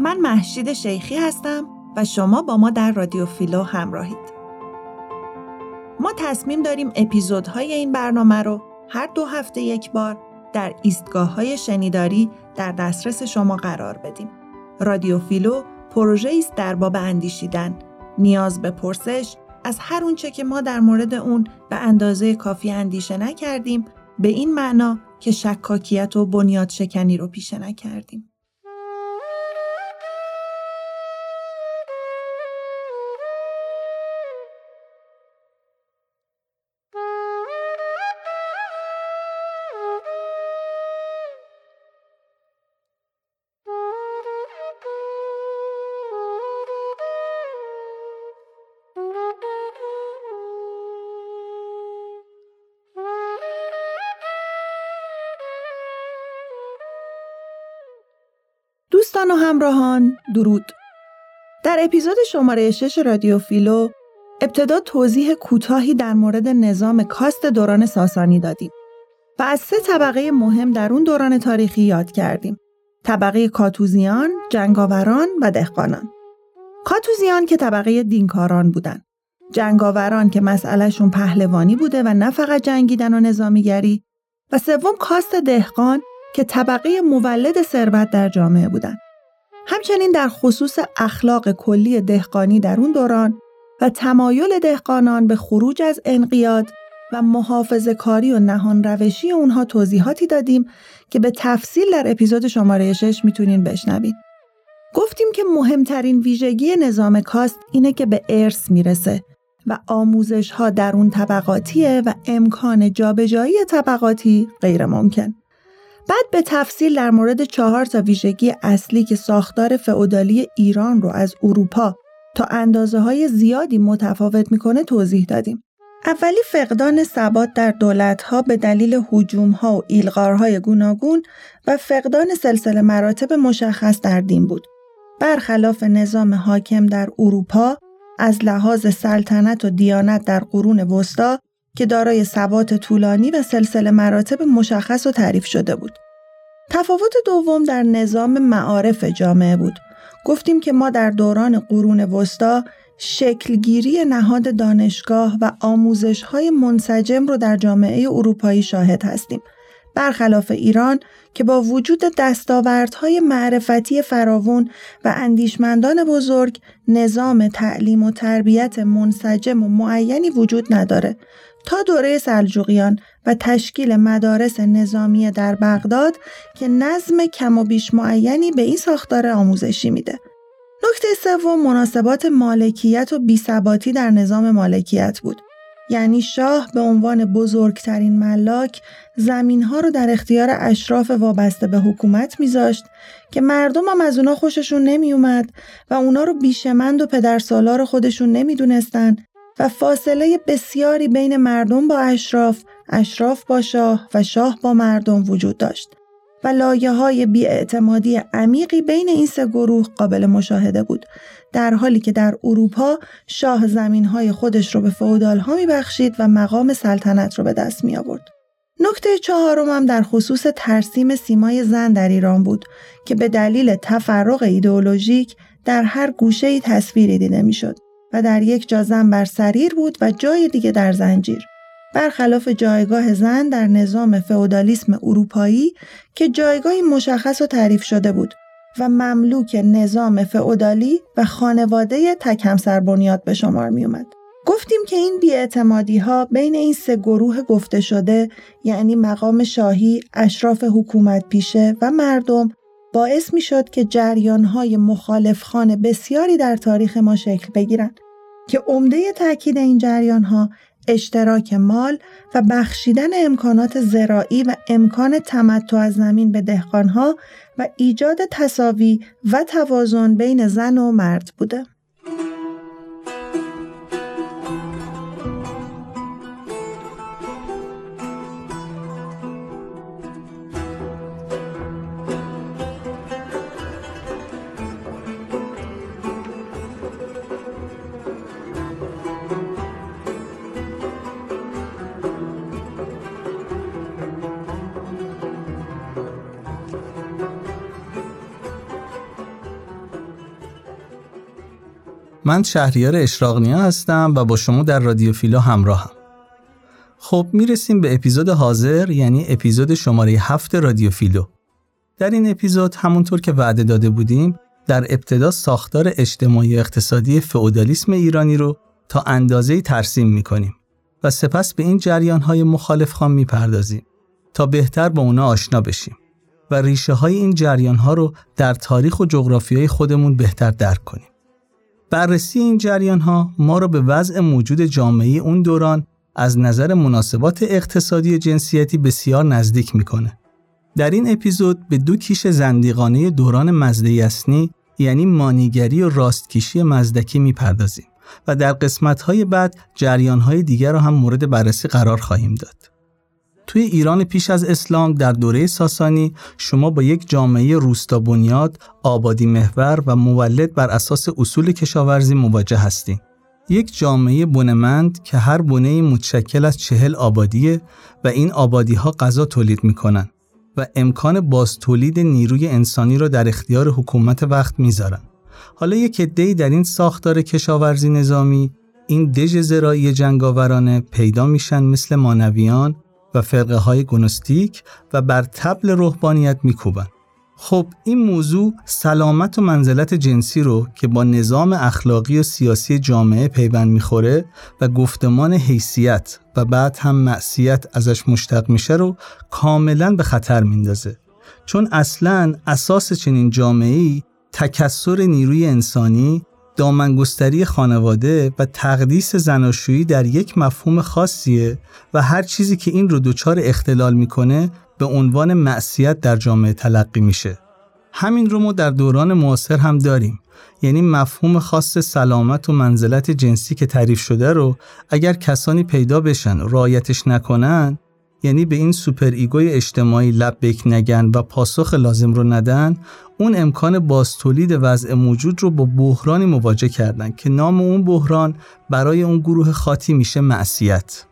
من محشید شیخی هستم و شما با ما در رادیو فیلو همراهید. ما تصمیم داریم اپیزودهای این برنامه رو هر دو هفته یک بار در ایستگاه های شنیداری در دسترس شما قرار بدیم. رادیو فیلو پروژه است در باب اندیشیدن، نیاز به پرسش از هر اونچه که ما در مورد اون به اندازه کافی اندیشه نکردیم به این معنا که شکاکیت و بنیاد شکنی رو پیشه نکردیم. دوستان و همراهان درود. در اپیزود شماره 6 رادیو فیلو ابتدا توضیح کوتاهی در مورد نظام کاست دوران ساسانی دادیم و از سه طبقه مهم در اون دوران تاریخی یاد کردیم. طبقه کاتوزیان، جنگاوران و دهقانان. کاتوزیان که طبقه دینکاران بودن. جنگاوران که مسئلهشون پهلوانی بوده و نه فقط جنگیدن و نظامیگری و سوم کاست دهقان که طبقه مولد ثروت در جامعه بودند. همچنین در خصوص اخلاق کلی دهقانی در اون دوران و تمایل دهقانان به خروج از انقیاد و محافظ کاری و نهان روشی اونها توضیحاتی دادیم که به تفصیل در اپیزود شماره 6 می‌تونین بشنوید. گفتیم که مهمترین ویژگی نظام کاست اینه که به ارث می‌رسه و آموزش ها در اون طبقاتیه و امکان جابجایی طبقاتی غیر ممکن. بعد به تفصیل در مورد چهار تا ویژگی اصلی که ساختار فئودالی ایران رو از اروپا تا اندازه های زیادی متفاوت می‌کنه توضیح دادیم. اولی فقدان ثبات در دولتها به دلیل حجومها و ایلغارهای گوناگون و فقدان سلسله مراتب مشخص در دین بود. برخلاف نظام حاکم در اروپا از لحاظ سلطنت و دیانت در قرون وسطا که دارای ثبات طولانی و سلسله مراتب مشخص و تعریف شده بود. تفاوت دوم در نظام معارف جامعه بود. گفتیم که ما در دوران قرون وسطا شکلگیری نهاد دانشگاه و آموزش های منسجم رو در جامعه اروپایی شاهد هستیم. برخلاف ایران که با وجود دستاوردهای معرفتی فراوون و اندیشمندان بزرگ نظام تعلیم و تربیت منسجم و معینی وجود نداره تا دوره سلجوقیان و تشکیل مدارس نظامی در بغداد که نظم کم و بیش معینی به این ساختار آموزشی میده. نکته سوم مناسبات مالکیت و بیثباتی در نظام مالکیت بود. یعنی شاه به عنوان بزرگترین ملاک زمین ها رو در اختیار اشراف وابسته به حکومت میذاشت که مردم هم از اونا خوششون نمی اومد و اونا رو بیشمند و پدرسالار خودشون نمی‌دونستن و فاصله بسیاری بین مردم با اشراف، اشراف با شاه و شاه با مردم وجود داشت و لایه های بیاعتمادی عمیقی بین این سه گروه قابل مشاهده بود در حالی که در اروپا شاه زمین های خودش رو به فودال ها می بخشید و مقام سلطنت رو به دست می آورد. نکته چهارم هم در خصوص ترسیم سیمای زن در ایران بود که به دلیل تفرق ایدئولوژیک در هر گوشه ای تصویری دیده می‌شد. و در یک جا زن بر سریر بود و جای دیگه در زنجیر. برخلاف جایگاه زن در نظام فئودالیسم اروپایی که جایگاهی مشخص و تعریف شده بود و مملوک نظام فئودالی و خانواده تک همسر بنیاد به شمار می اومد. گفتیم که این بیاعتمادی ها بین این سه گروه گفته شده یعنی مقام شاهی، اشراف حکومت پیشه و مردم باعث می شد که جریان های مخالف خانه بسیاری در تاریخ ما شکل بگیرند که عمده تاکید این جریان ها اشتراک مال و بخشیدن امکانات زراعی و امکان تمتع از زمین به دهقانها و ایجاد تصاوی و توازن بین زن و مرد بوده. من شهریار اشراقنیا هستم و با شما در رادیو فیلو همراهم. خب می‌رسیم به اپیزود حاضر یعنی اپیزود شماره هفت رادیو فیلو. در این اپیزود همونطور که وعده داده بودیم در ابتدا ساختار اجتماعی اقتصادی فئودالیسم ایرانی رو تا اندازه ترسیم می‌کنیم و سپس به این جریان های مخالف خان می‌پردازیم تا بهتر با اونا آشنا بشیم و ریشه های این جریان ها رو در تاریخ و جغرافیای خودمون بهتر درک کنیم. بررسی این جریان ها ما رو به وضع موجود جامعه اون دوران از نظر مناسبات اقتصادی جنسیتی بسیار نزدیک می‌کنه. در این اپیزود به دو کیش زندیقانه دوران مزده یسنی یعنی مانیگری و راستکیشی مزدکی می‌پردازیم و در قسمت‌های بعد جریان‌های دیگر را هم مورد بررسی قرار خواهیم داد. توی ایران پیش از اسلام در دوره ساسانی شما با یک جامعه روستا بنیاد، آبادی محور و مولد بر اساس اصول کشاورزی مواجه هستیم. یک جامعه بنمند که هر بنه متشکل از چهل آبادیه و این آبادی ها غذا تولید می‌کنن و امکان باز تولید نیروی انسانی را در اختیار حکومت وقت می‌ذارن. حالا یک عده‌ای در این ساختار کشاورزی نظامی این دژ زراعی جنگاورانه پیدا میشن مثل مانویان و فرقه های گنوستیک و بر تبل روحانیت میکوبن. خب این موضوع سلامت و منزلت جنسی رو که با نظام اخلاقی و سیاسی جامعه پیوند می‌خوره و گفتمان حیثیت و بعد هم معصیت ازش مشتق میشه رو کاملا به خطر میندازه چون اصلا اساس چنین جامعه‌ای تکسر نیروی انسانی دامنگستری خانواده و تقدیس زناشویی در یک مفهوم خاصیه و هر چیزی که این رو دچار اختلال می‌کنه به عنوان معصیت در جامعه تلقی میشه. همین رو ما در دوران معاصر هم داریم. یعنی مفهوم خاص سلامت و منزلت جنسی که تعریف شده رو اگر کسانی پیدا بشن رعایتش نکنن یعنی به این super ego ی اجتماعی لبیک نگن و پاسخ لازم رو ندن اون امکان بازتولید وضع موجود رو با بحرانی مواجه کردن که نام اون بحران برای اون گروه خاطی میشه معصیت.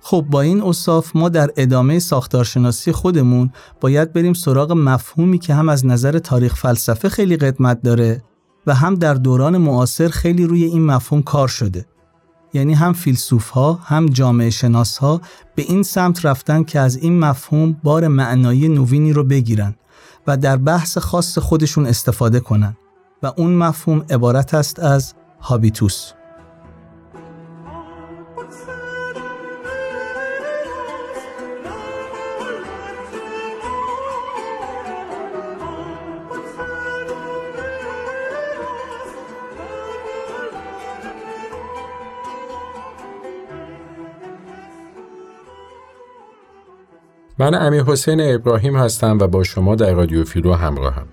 خب با این اوصاف ما در ادامه ساختارشناسی خودمون باید بریم سراغ مفهومی که هم از نظر تاریخ فلسفه خیلی قدمت داره و هم در دوران معاصر خیلی روی این مفهوم کار شده. یعنی هم فیلسوف ها هم جامعه شناس ها به این سمت رفتن که از این مفهوم بار معنایی نوینی رو بگیرن و در بحث خاص خودشون استفاده کنن. و اون مفهوم عبارت است از هابیتوس. من امیر حسین ابراهیم هستم و با شما در رادیو فیلو همراهم.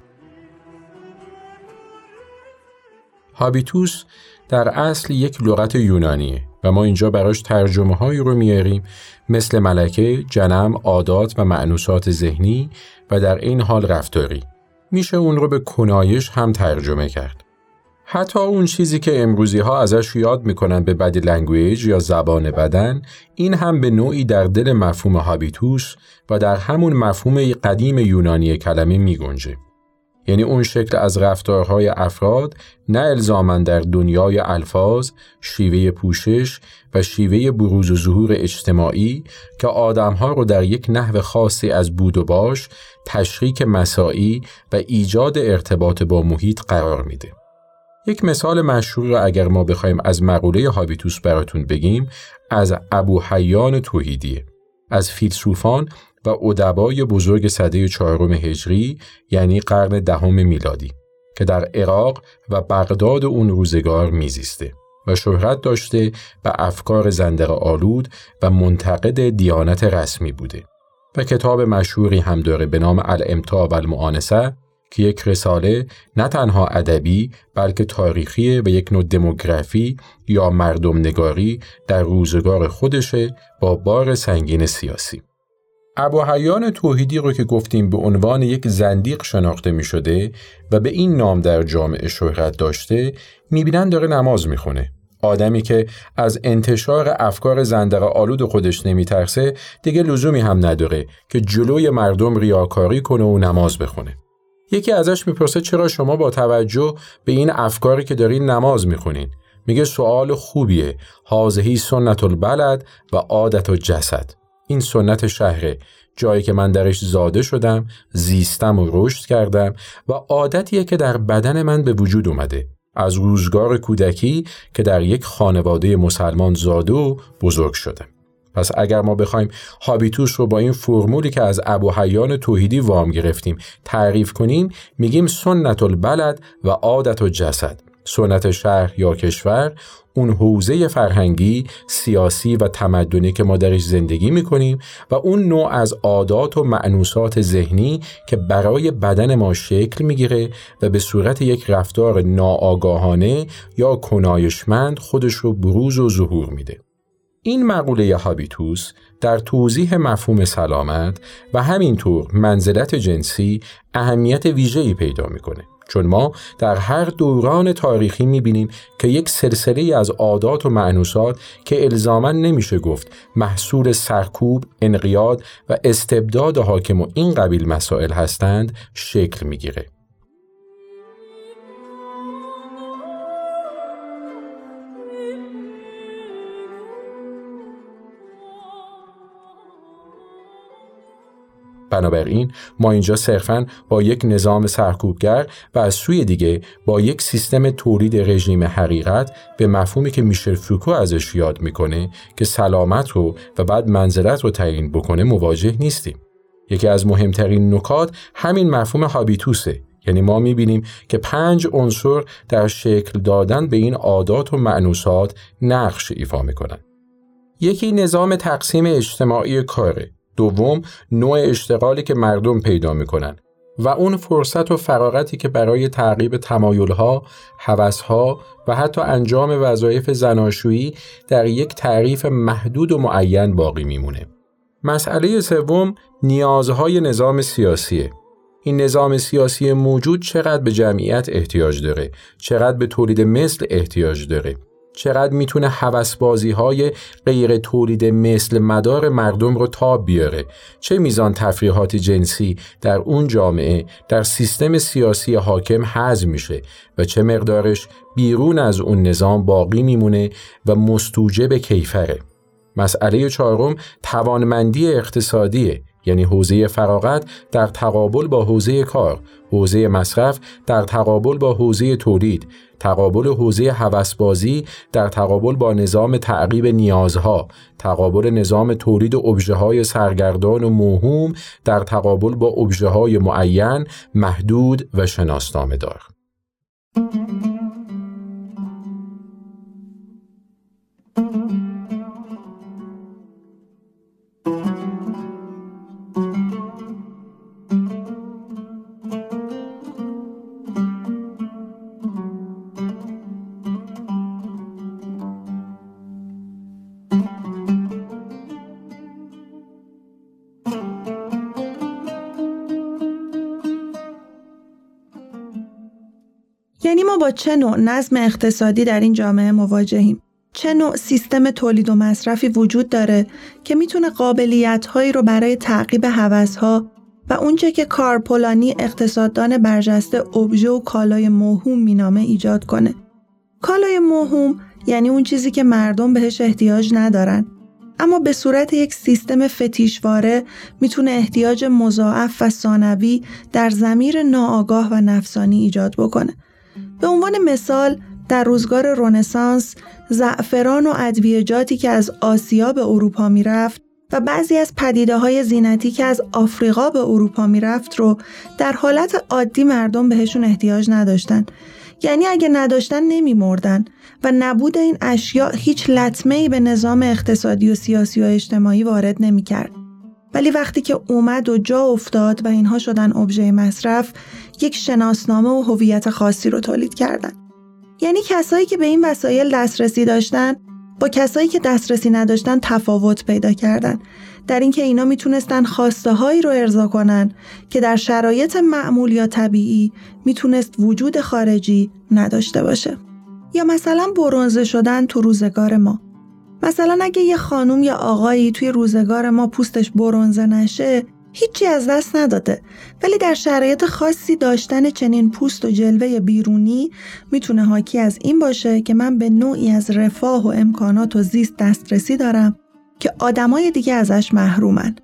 هابیتوس در اصل یک لغت یونانیه و ما اینجا براش ترجمه هایی رو میاریم مثل ملکه، جنم، عادات و مأنوسات ذهنی و در عین حال رفتاری. میشه اون رو به کنایش هم ترجمه کرد. حتی اون چیزی که امروزی ها ازش یاد می‌کنن به body language یا زبان بدن این هم به نوعی در دل مفهوم هابیتوس و در همون مفهوم قدیم یونانی کلمه میگنجه. یعنی اون شکل از رفتارهای افراد نه الزامن در دنیای الفاظ، شیوه پوشش و شیوه بروز و ظهور اجتماعی که آدمها رو در یک نحو خاصی از بود و باش، تشریک مساعی و ایجاد ارتباط با محیط قرار میده. یک مثال مشهور را اگر ما بخوایم از مقوله هابیتوس براتون بگیم از ابو حیان توحیدیه. از فیلسوفان و ادبای بزرگ صده چهارم هجری یعنی قرن دهم میلادی که در عراق و بغداد اون روزگار میزیسته و شهرت داشته و افکار زندق آلود و منتقد دیانت رسمی بوده. و کتاب مشهوری هم داره به نام الامتاع و المعانسه که یک رساله نه تنها ادبی بلکه تاریخی و یک نوع دموگرافی یا مردم نگاری در روزگار خودشه با بار سنگین سیاسی. ابو حیان توحیدی رو که گفتیم به عنوان یک زندیق شناخته می شده و به این نام در جامعه شهرت داشته می‌بینن داره نماز می‌خونه. آدمی که از انتشار افکار زندق آلود خودش نمیترسه دیگه لزومی هم نداره که جلوی مردم ریاکاری کنه و نماز بخونه. یکی ازش می‌پرسه چرا شما با توجه به این افکاری که دارین نماز می‌خونین؟ میگه سوال خوبیه. حاضهی سنت البلد و عادت و جسد. این سنت شهره. جایی که من درش زاده شدم زیستم و رشد کردم و عادتیه که در بدن من به وجود اومده. از روزگار کودکی که در یک خانواده مسلمان زاده و بزرگ شدم. پس اگر ما بخوایم هابیتوس رو با این فرمولی که از ابو حیان توحیدی وام گرفتیم تعریف کنیم میگیم سنت البلد و عادت و جسد سنت شهر یا کشور اون حوزه فرهنگی، سیاسی و تمدنی که ما درش زندگی می‌کنیم و اون نوع از عادات و معنوسات ذهنی که برای بدن ما شکل می‌گیره و به صورت یک رفتار ناآگاهانه یا کنایشمند خودش رو بروز و ظهور میده. این مقوله هابیتوس در توضیح مفهوم سلامت و همینطور منزلت جنسی اهمیت ویژه‌ای پیدا می‌کنه. چون ما در هر دوران تاریخی می‌بینیم که یک سلسله از عادات و معنوسات که الزاما نمیشه گفت محصول سرکوب، انقیاد و استبداد حاکم و این قبیل مسائل هستند شکل می‌گیره. بنابراین ما اینجا صرفا با یک نظام سرکوبگر و از سوی دیگه با یک سیستم تولید رژیم حقیقت به مفهومی که میشل فوکو ازش یاد می‌کنه که سلامت رو و بعد منزلت رو تعیین بکنه مواجه نیستیم. یکی از مهمترین نکات همین مفهوم هابیتوسه یعنی ما می‌بینیم که پنج عنصر در شکل دادن به این عادات و معنوسات نقش ایفا می‌کنن. یکی نظام تقسیم اجتماعی کاره دوم نوع اشتغالی که مردم پیدا می‌کنن و اون فرصت و فراغتی که برای تعقیب تمایلها، حوثها و حتی انجام وظایف زناشویی در یک تعریف محدود و معین باقی میمونه. مسئله سوم نیازهای نظام سیاسیه. این نظام سیاسی موجود چقدر به جمعیت احتیاج داره، چقدر به تولید مثل احتیاج داره. چقدر می‌تونه حوسبازی های غیر تولید مثل مدار مردم رو تاب بیاره؟ چه میزان تفریحات جنسی در اون جامعه در سیستم سیاسی حاکم حذف میشه و چه مقدارش بیرون از اون نظام باقی میمونه و مستوجب کیفره؟ مسئله چهارم توانمندی اقتصادیه. یعنی حوزه فراغت در تقابل با حوزه کار، حوزه مصرف در تقابل با حوزه تولید، تقابل حوزه هوسبازی در تقابل با نظام تعقیب نیازها، تقابل نظام تولید ابژه های سرگردان و موهوم در تقابل با ابژه های معین، محدود و شناسنامه دار. با چه نوع نظم اقتصادی در این جامعه مواجهیم؟ چه نوع سیستم تولید و مصرفی وجود داره که می‌تونه قابلیت هایی رو برای تعقیب حوث ها و اونچه که کارپولانی اقتصاددان برجسته ابژه و کالای موهوم مینامه ایجاد کنه. کالای موهوم یعنی اون چیزی که مردم بهش احتیاج ندارن اما به صورت یک سیستم فتیشواره می‌تونه احتیاج مضاعف و ثانوی در زمیر ناآگاه و نفسانی ایجاد بکنه. به عنوان مثال در روزگار رونسانس زعفران و ادویجاتی که از آسیا به اروپا می‌رفت و بعضی از پدیده های زینتی که از آفریقا به اروپا می‌رفت رو در حالت عادی مردم بهشون احتیاج نداشتن یعنی اگه نداشتن نمیمردن و نبود این اشیاء هیچ لطمه ای به نظام اقتصادی و سیاسی و اجتماعی وارد نمی‌کرد. ولی وقتی که اومد و جا افتاد و اینها شدن ابژه مصرف یک شناسنامه و هویت خاصی رو تولید کردن. یعنی کسایی که به این وسایل دسترسی داشتن با کسایی که دسترسی نداشتن تفاوت پیدا کردن. در اینکه اینا می‌تونستن خواسته هایی رو ارضا کنن که در شرایط معمول یا طبیعی می‌تونست وجود خارجی نداشته باشه. یا مثلا برونزه شدن تو روزگار ما. مثلا اگه یه خانوم یا آقایی توی روزگار ما پوستش برونزه نشه هیچی از دست نداده. ولی در شرایط خاصی داشتن چنین پوست و جلوه بیرونی می‌تونه حاکی از این باشه که من به نوعی از رفاه و امکانات و زیست دسترسی دارم که آدمای دیگه ازش محرومن.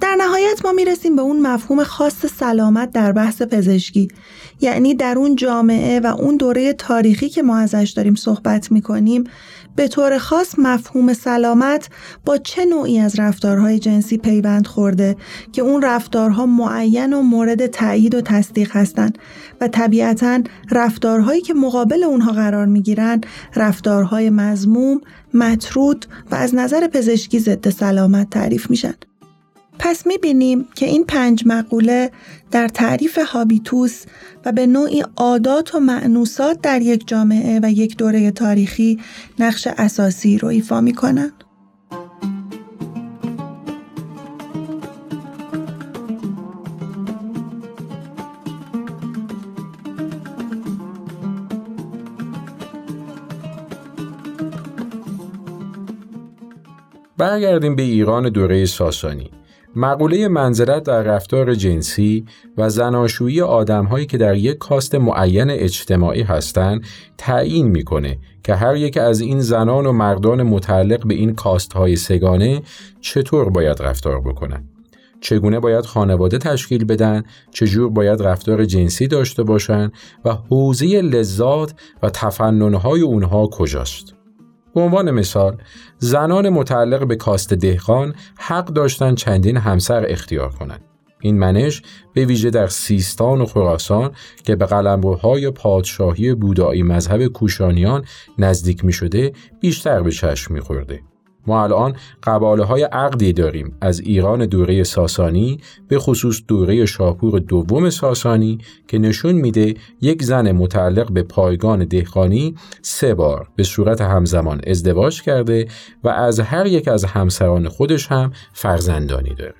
در نهایت ما می‌رسیم به اون مفهوم خاص سلامت در بحث پزشکی. یعنی در اون جامعه و اون دوره تاریخی که ما ازش داریم صحبت می‌کنیم به طور خاص مفهوم سلامت با چه نوعی از رفتارهای جنسی پیوند خورده که اون رفتارها معین و مورد تایید و تصدیق هستند و طبیعتا رفتارهایی که مقابل اونها قرار می‌گیرن رفتارهای مزموم، مطرود و از نظر پزشکی ضد سلامت تعریف میشن. پس می‌بینیم که این پنج مقوله در تعریف هابیتوس و به نوعی عادات و معنوسات در یک جامعه و یک دوره تاریخی نقش اساسی رو ایفا می‌کنند. برگردیم به ایران دوره ساسانی مقوله منزلت در رفتار جنسی و زناشویی آدمهایی که در یک کاست معین اجتماعی هستند تعیین می‌کنه که هر یک از این زنان و مردان متعلق به این کاست های سگانه چطور باید رفتار بکنن چگونه باید خانواده تشکیل بدن؟ چجور باید رفتار جنسی داشته باشند و حوزه لذات و تفننهای اونها کجاست؟ به عنوان مثال زنان متعلق به کاست دهقان حق داشتن چندین همسر اختیار کنند این منش به ویژه در سیستان و خراسان که به قلمروهای پادشاهی بودایی مذهب کوشانیان نزدیک می شده بیشتر به چشم می خورده. ما الان قباله های عقدی داریم از ایران دوره ساسانی به خصوص دوره شاپور دوم ساسانی که نشون میده یک زن متعلق به پایگان دهقانی سه بار به صورت همزمان ازدواج کرده و از هر یک از همسران خودش هم فرزندانی داره.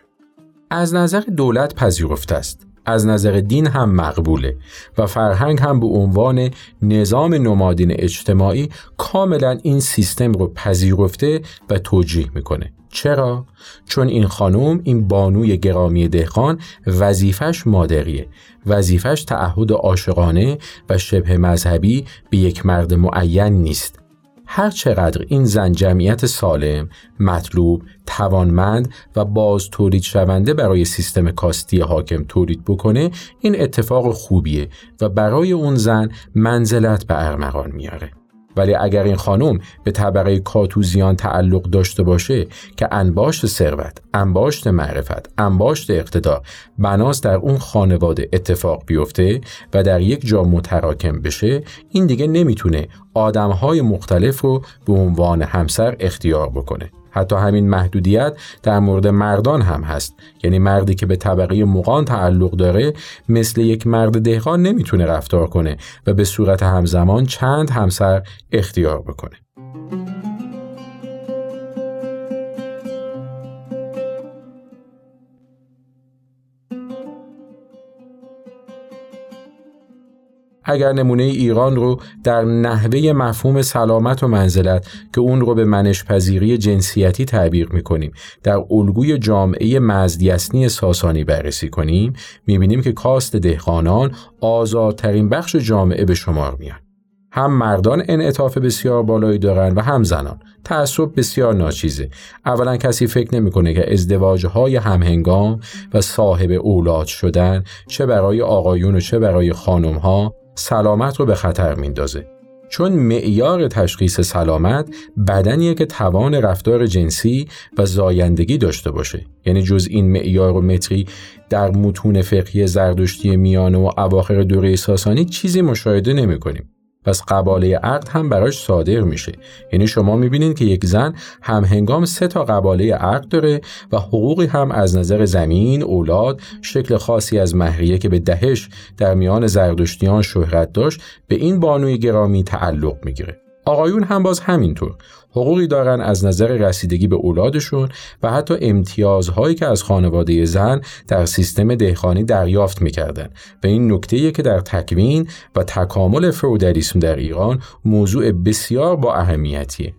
از نظر دولت پذیرفته است از نظر دین هم مقبوله و فرهنگ هم به عنوان نظام نمادین اجتماعی کاملا این سیستم رو پذیرفته و توجیه می‌کنه. چرا؟ چون این خانم این بانوی گرامی دهقان وظیفش مادریه. وظیفش تعهد عاشقانه و شبه مذهبی به یک مرد معین نیست. هر چقدر این زن جمعیت سالم، مطلوب، توانمند و باز تولید شونده برای سیستم کاستی حاکم تولید بکنه این اتفاق خوبیه و برای اون زن منزلت به ارمغان میاره. ولی اگر این خانم به طبقه کاتوزیان تعلق داشته باشه که انباشت ثروت، انباشت معرفت، انباشت اقتدار بناس در اون خانواده اتفاق بیفته و در یک جا متراکم بشه این دیگه نمی‌تونه آدمهای مختلف رو به عنوان همسر اختیار بکنه. حتی همین محدودیت در مورد مردان هم هست. یعنی مردی که به طبقه مقان تعلق داره مثل یک مرد دهقان نمی‌تونه رفتار کنه و به صورت همزمان چند همسر اختیار بکنه. اگر نمونه ایران رو در نحوه مفهوم سلامت و منزلت که اون رو به منشپذیری جنسیتی تعبیر می‌کنیم در الگوی جامعه مزدیسنی ساسانی بررسی کنیم می‌بینیم که کاست دهقانان آزادترین بخش جامعه به شمار میان. هم مردان انعطاف بسیار بالایی دارند و هم زنان. تعصب بسیار ناچیزه. اولا کسی فکر نمی‌کنه که ازدواج های همهنگام و صاحب اولاد شدن چه برای آقایون و چه برای خانم ها سلامت رو به خطر میندازه چون معیار تشخیص سلامت بدنیه که توان رفتار جنسی و زایندگی داشته باشه یعنی جز این معیار و متری در متون فقهی زردشتی میانه و اواخر دوره ساسانی چیزی مشاهده نمی کنیم. پس قباله عقد هم براش صادر میشه. یعنی شما می‌بینید که یک زن هم هنگام سه تا قباله عقد داره و حقوقی هم از نظر زمین، اولاد، شکل خاصی از مهریه که به دهش در میان زردشتیان شهرت داشت به این بانوی گرامی تعلق می‌گیره. آقایون هم باز همینطور. حقوقی دارن از نظر رسیدگی به اولادشون و حتی امتیازهایی که از خانواده زن در سیستم دهخانی دریافت می‌کردن. و این نکته که در تکوین و تکامل فودالیسم در ایران موضوع بسیار با اهمیتیه.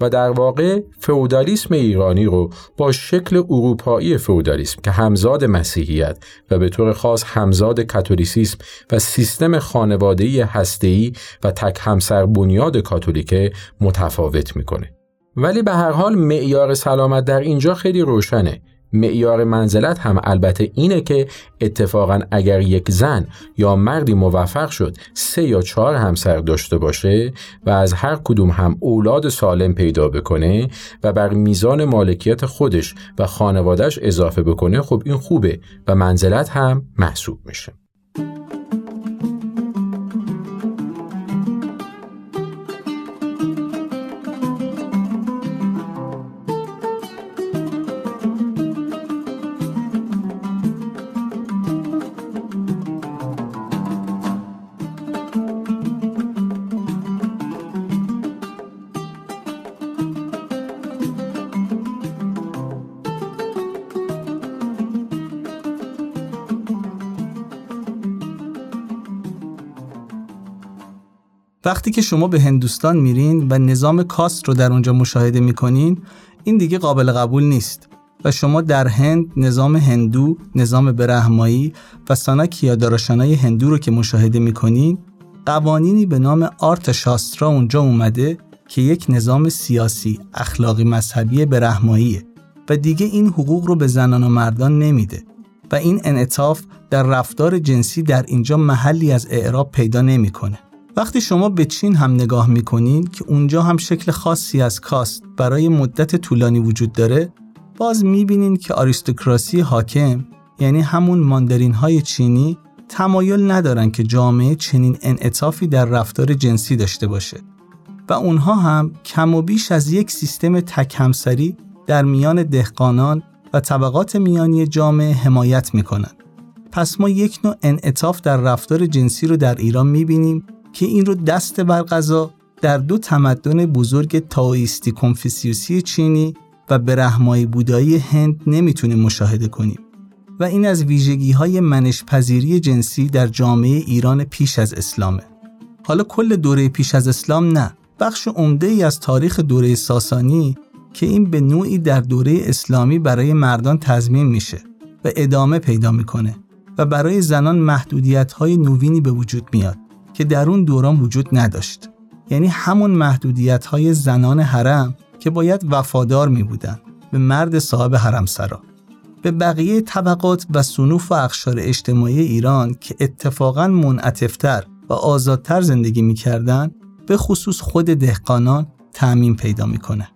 و در واقع فئودالیسم ایرانی رو با شکل اروپایی فئودالیسم که همزاد مسیحیت و به طور خاص همزاد کاتولیسیسم و سیستم خانواده‌ای هسته‌ای و تک همسر بنیاد کاتولیک متفاوت می‌کنه. ولی به هر حال معیار سلامت در اینجا خیلی روشنه. معیار منزلت هم البته اینه که اتفاقا اگر یک زن یا مردی موفق شد سه یا چهار همسر داشته باشه و از هر کدوم هم اولاد سالم پیدا بکنه و بر میزان مالکیت خودش و خانوادهش اضافه بکنه خب این خوبه و منزلت هم محسوب میشه. وقتی که شما به هندوستان میرین و نظام کاست رو در اونجا مشاهده می‌کنین این دیگه قابل قبول نیست و شما در هند نظام هندو، نظام برهمایی و سانا داراشانای هندو رو که مشاهده می‌کنین قوانینی به نام آرت شاسترا اونجا اومده که یک نظام سیاسی، اخلاقی مذهبی برهماییه و دیگه این حقوق رو به زنان و مردان نمیده و این انعطاف در رفتار جنسی در اینجا محلی از اعراب پیدا نمی‌کنه. وقتی شما به چین هم نگاه می‌کنین که اونجا هم شکل خاصی از کاست برای مدت طولانی وجود داره باز می‌بینین که آریستوکراسی حاکم یعنی همون ماندرین های چینی تمایل ندارن که جامعه چنین انعطافی در رفتار جنسی داشته باشه و اونها هم کم و بیش از یک سیستم تک همسری در میان دهقانان و طبقات میانی جامعه حمایت می‌کنن. پس ما یک نوع انعطاف در رفتار جنسی رو در ایران می‌بینیم که این رو دست بر غذا در دو تمدن بزرگ تاویستی کنفیسیوسی چینی و برهمایی بودایی هند نمی‌تونیم مشاهده کنیم و این از ویژگی های منشپذیری جنسی در جامعه ایران پیش از اسلامه. حالا کل دوره پیش از اسلام نه بخش عمده ای از تاریخ دوره ساسانی که این به نوعی در دوره اسلامی برای مردان تضمین میشه و ادامه پیدا می‌کنه و برای زنان محدودیت های نوینی به وجود میاد. که در اون دوران وجود نداشت یعنی همون محدودیت های زنان حرم که باید وفادار می بودن به مرد صاحب حرم سرا به بقیه طبقات و صنوف و اخشار اجتماعی ایران که اتفاقا منعتفتر و آزادتر زندگی می‌کردن به خصوص خود دهقانان تعمین پیدا می‌کنه.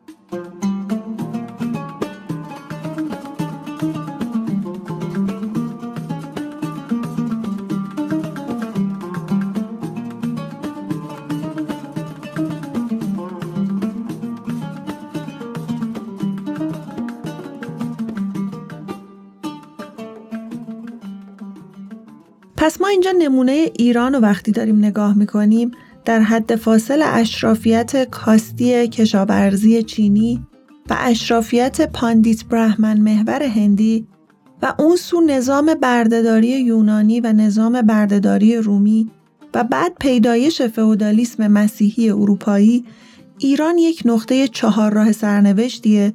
نمونه ایران رو وقتی داریم نگاه می‌کنیم در حد فاصل اشرافیت کاستی کشاورزی چینی و اشرافیت پاندیت برهمن محور هندی و اون سو نظام بردهداری یونانی و نظام بردهداری رومی و بعد پیدایش فئودالیسم مسیحی اروپایی ایران یک نقطه چهار راه سرنوشتیه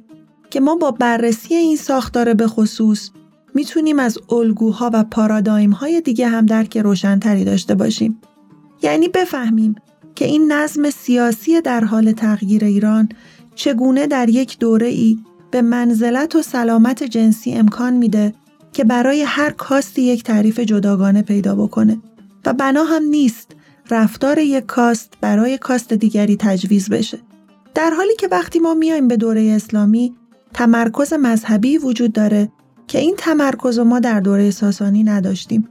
که ما با بررسی این ساختار به خصوص می‌تونیم از الگوها و پارادایم های دیگه هم درک روشنتری داشته باشیم. یعنی بفهمیم که این نظم سیاسی در حال تغییر ایران چگونه در یک دوره ای به منزلت و سلامت جنسی امکان میده که برای هر کاستی یک تعریف جداگانه پیدا بکنه و بنا هم نیست رفتار یک کاست برای کاست دیگری تجویز بشه. در حالی که وقتی ما میایم به دوره اسلامی تمرکز مذهبی وجود داره که این تمرکز ما در دوره ساسانی نداشتیم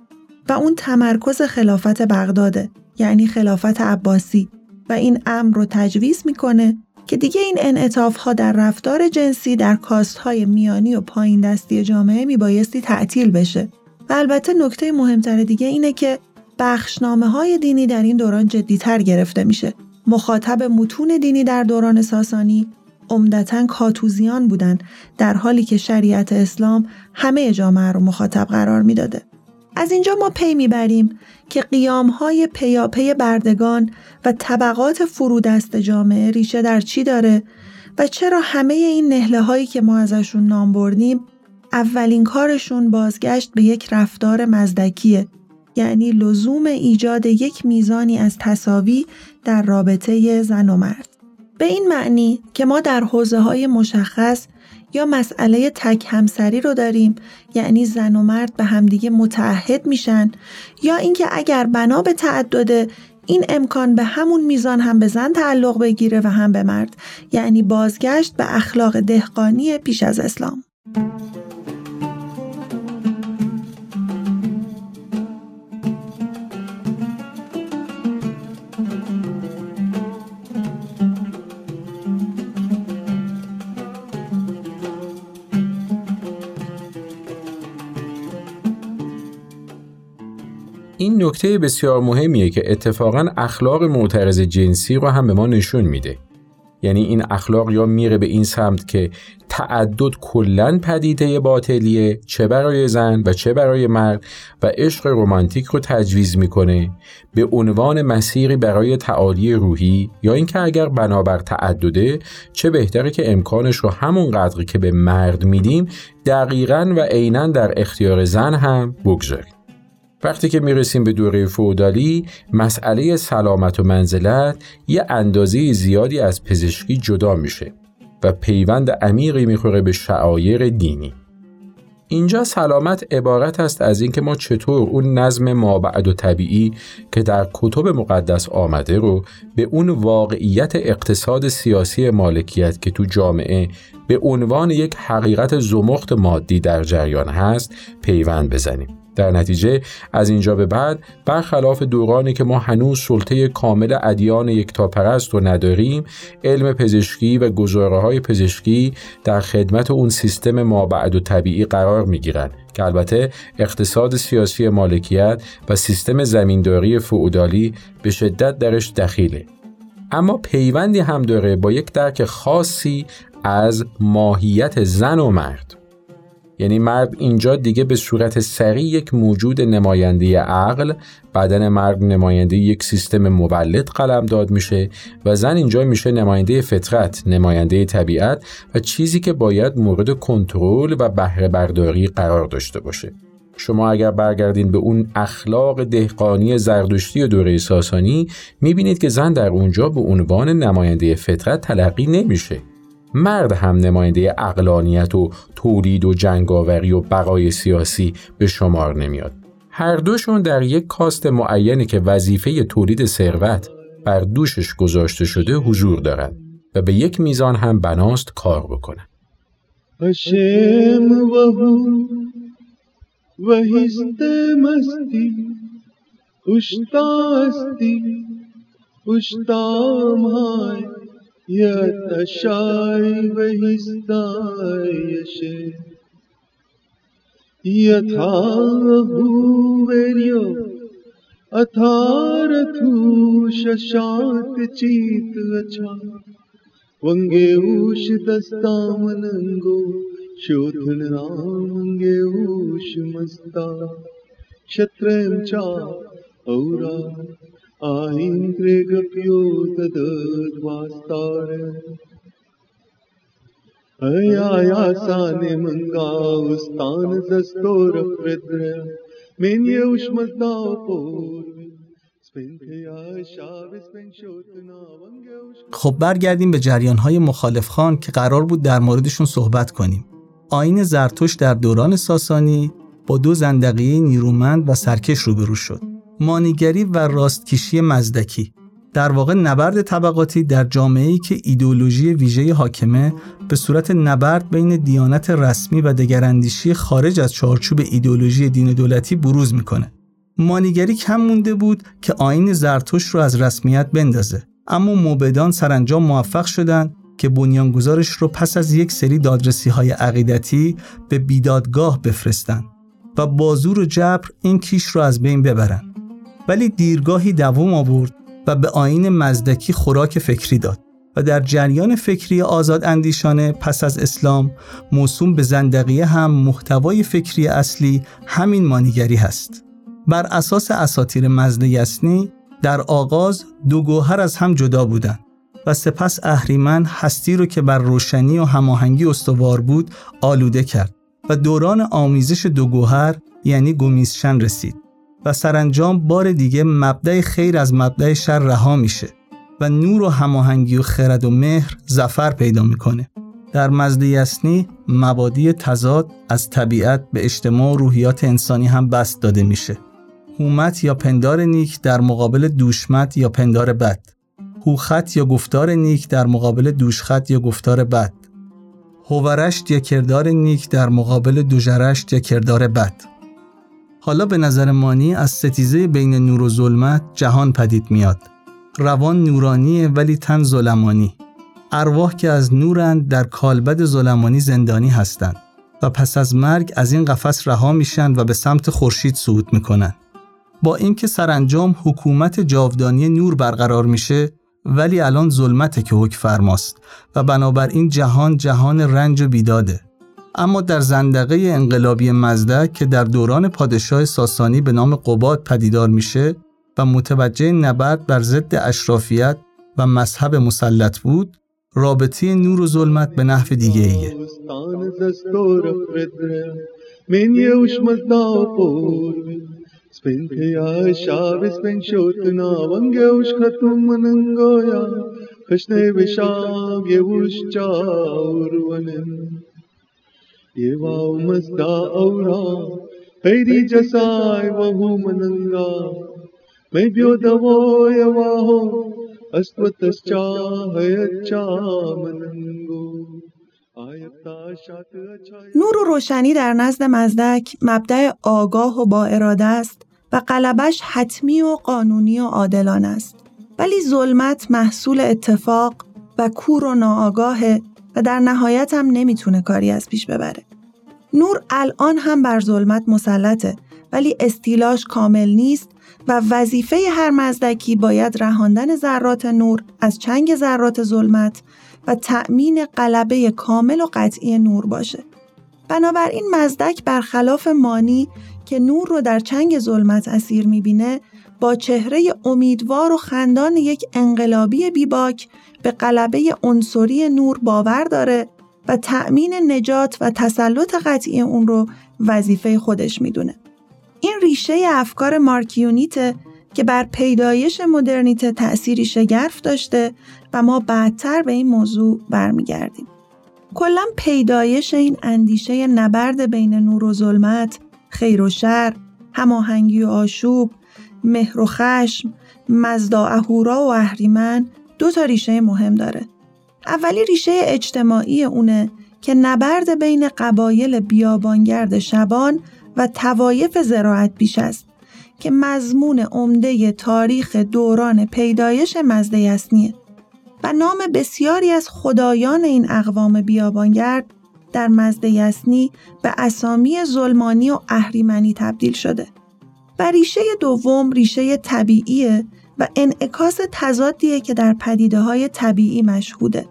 و اون تمرکز خلافت بغداده یعنی خلافت عباسی و این امر رو تجویز می‌کنه که دیگه این انعطاف ها در رفتار جنسی در کاست های میانی و پایین دستی جامعه میبایستی تعطیل بشه. و البته نکته مهمتر دیگه اینه که بخشنامه های دینی در این دوران جدیتر گرفته میشه. مخاطب متون دینی در دوران ساسانی عمدتا کاتوزیان بودند در حالی که شریعت اسلام همه جامعه رو مخاطب قرار می‌داده. از اینجا ما پی می‌بریم که قیام های پیاپی بردگان و طبقات فرودست جامعه ریشه در چی داره و چرا همه این نهله هایی که ما ازشون نام بردیم اولین کارشون بازگشت به یک رفتار مزدکیه یعنی لزوم ایجاد یک میزانی از تصاوی در رابطه زن و مرد. به این معنی که ما در حوزه های مشخص یا مسئله تک همسری رو داریم یعنی زن و مرد به همدیگه متعهد میشن یا اینکه اگر بنا به تعدده این امکان به همون میزان هم به زن تعلق بگیره و هم به مرد یعنی بازگشت به اخلاق دهقانی پیش از اسلام. نکته بسیار مهمیه که اتفاقا اخلاق معترض جنسی رو هم به ما نشون میده. یعنی این اخلاق یا میره به این سمت که تعدد کلا پدیده باطلیه چه برای زن و چه برای مرد و عشق رمانتیک رو تجویز می‌کنه به عنوان مسیری برای تعالی روحی یا اینکه اگر بنابر تعدده چه بهتره که امکانش رو همون قدری که به مرد میدیم دقیقا و عینا در اختیار زن هم بگذاریم. وقتی که می‌رسیم به دوره فودالی مسئله سلامت و منزلت یه اندازه زیادی از پزشکی جدا میشه و پیوند عمیقی می‌خوره به شعایر دینی. اینجا سلامت عبارت است از اینکه ما چطور اون نظم مابعد و طبیعی که در کتب مقدس آمده رو به اون واقعیت اقتصاد سیاسی مالکیت که تو جامعه به عنوان یک حقیقت زمخت مادی در جریان هست پیوند بزنیم. در نتیجه از اینجا به بعد برخلاف دورانی که ما هنوز سلطه کامل ادیان یکتاپرست رو نداریم علم پزشکی و گزاره های پزشکی در خدمت اون سیستم مابعد و طبیعی قرار می گیرن که البته اقتصاد سیاسی مالکیت و سیستم زمینداری فعودالی به شدت درش دخیله. اما پیوندی هم داره با یک درک خاصی از ماهیت زن و مرد. یعنی مرد اینجا دیگه به صورت سریع یک موجود نماینده عقل بدن مرد نماینده یک سیستم مولد قلم داد میشه و زن اینجا میشه نماینده فطرت نماینده طبیعت و چیزی که باید مورد کنترل و بهره برداری قرار داشته باشه. شما اگر برگردین به اون اخلاق دهقانی زردشتی و دوره ساسانی می‌بینید که زن در اونجا به عنوان نماینده فطرت تلقی نمیشه. مرد هم نماینده اقلانیت و تولید و جنگاوری و بقای سیاسی به شمار نمیاد. هر دوشون در یک کاست معینی که وظیفه تولید ثروت بر دوشش گذاشته شده حضور دارند و به یک میزان هم بناست کار بکنن. यतशायैव हि स्तायशे यथा भूवर्यो अथारथूशशान्तचीतवचा वङ्गे ऊषदस्तामलङ्गो शोधनरामङ्गे ऊषमस्ता क्षत्रयं च औरा a întregă piută de vastare. Aia sa ne mângau, stan zăstoră predrea, men eu și mă dau خب برگردیم به جریان های مخالف خان که قرار بود در موردشون صحبت کنیم. آین زرتوش در دوران ساسانی با دو زندقیه نیرومند و سرکش روبرو شد. مانیگری و راستکیشی مزدکی در واقع نبرد طبقاتی در جامعه‌ای که ایدولوژی ویژه حاکمه به صورت نبرد بین دیانت رسمی و دگراندیشی خارج از چارچوب ایدولوژی دین دولتی بروز می‌کنه. مانیگری کم مونده بود که آین زرتوش رو از رسمیت بندازه اما موبدان سرانجام موفق شدند که بنیانگذارش رو پس از یک سری دادرسی های عقیدتی به بیدادگاه بفرستند و بازور و جبر این کیش رو از بین ببرن. ولی دیرگاهی دوام آورد و به آین مزدکی خوراک فکری داد و در جریان فکری آزاد اندیشانه پس از اسلام موسوم به زندقیه هم محتوای فکری اصلی همین مانیگری هست. بر اساس اساتیر مزد یسنی در آغاز دو گوهر از هم جدا بودند. و سپس اهریمن هستی رو که بر روشنی و هماهنگی استوار بود آلوده کرد و دوران آمیزش دو گوهر یعنی گومیزشن رسید و سرانجام بار دیگه مبدع خیر از مبدع شر رها میشه و نور و هماهنگی و خرد و مهر زفر پیدا می‌کنه. در مزد یسنی مبادی تضاد از طبیعت به اجتماع و روحیات انسانی هم بست داده میشه. هومت یا پندار نیک در مقابل دوشمت یا پندار بد. هوخط یا گفتار نیک در مقابل دوشخط یا گفتار بد. هوورشت یا کردار نیک در مقابل دوژرشت یا کردار بد. حالا به نظر مانی از ستیزه بین نور و ظلمت جهان پدید میاد. روان نورانیه ولی تن ظلمانی. ارواح که از نورند در کالبد ظلمانی زندانی هستند و پس از مرگ از این قفس رها میشن و به سمت خورشید صعود می‌کنن. با اینکه سرانجام حکومت جاودانی نور برقرار میشه ولی الان ظلمته که حکم فرماست و بنابراین جهان جهان رنج و بیداده. اما در زندقه انقلابی مزدک که در دوران پادشاه ساسانی به نام قباد پدیدار میشه و متوجه نبرد بر ضد اشرافیت و مذهب مسلط بود رابطه نور و ظلمت به نحو دیگه ایه مستا اورا جسای مننگا یوا ہے نور و روشنی در نزد مزدک مبدع آگاه و با اراده است و قلبش حتمی و قانونی و عادلانه است. ولی ظلمت محصول اتفاق و کور و ناآگاه و در نهایت هم نمی‌تونه کاری از پیش ببره نور الان هم بر ظلمت مسلطه ولی استیلاش کامل نیست و وظیفه هر مزدکی باید رهاندن ذرات نور از چنگ ذرات ظلمت و تأمین قلبه کامل و قطعی نور باشه. بنابراین مزدک برخلاف مانی که نور رو در چنگ ظلمت اسیر می‌بینه با چهره امیدوار و خندان یک انقلابی بیباک به قلبه عنصری نور باور داره و تأمین نجات و تسلط قطعی اون رو وظیفه خودش می‌دونه. این ریشه افکار مارکیونیته که بر پیدایش مدرنیته تأثیری شگرف داشته و ما بعدتر به این موضوع برمیگردیم. کلا پیدایش این اندیشه نبرد بین نور و ظلمت، خیر و شر، هماهنگی و آشوب، مهر و خشم، مزدا اهورا و اهریمن دو تا ریشه مهم داره. اولی ریشه اجتماعی اونه که نبرد بین قبایل بیابانگرد شبان و توایف زراعت بیش است که مضمون عمده تاریخ دوران پیدایش مزده یسنیه و نام بسیاری از خدایان این اقوام بیابانگرد در مزده یسنی به اسامی ظلمانی و اهریمنی تبدیل شده. و ریشه دوم ریشه طبیعیه و انعکاس تضادیه که در پدیده های طبیعی مشهوده.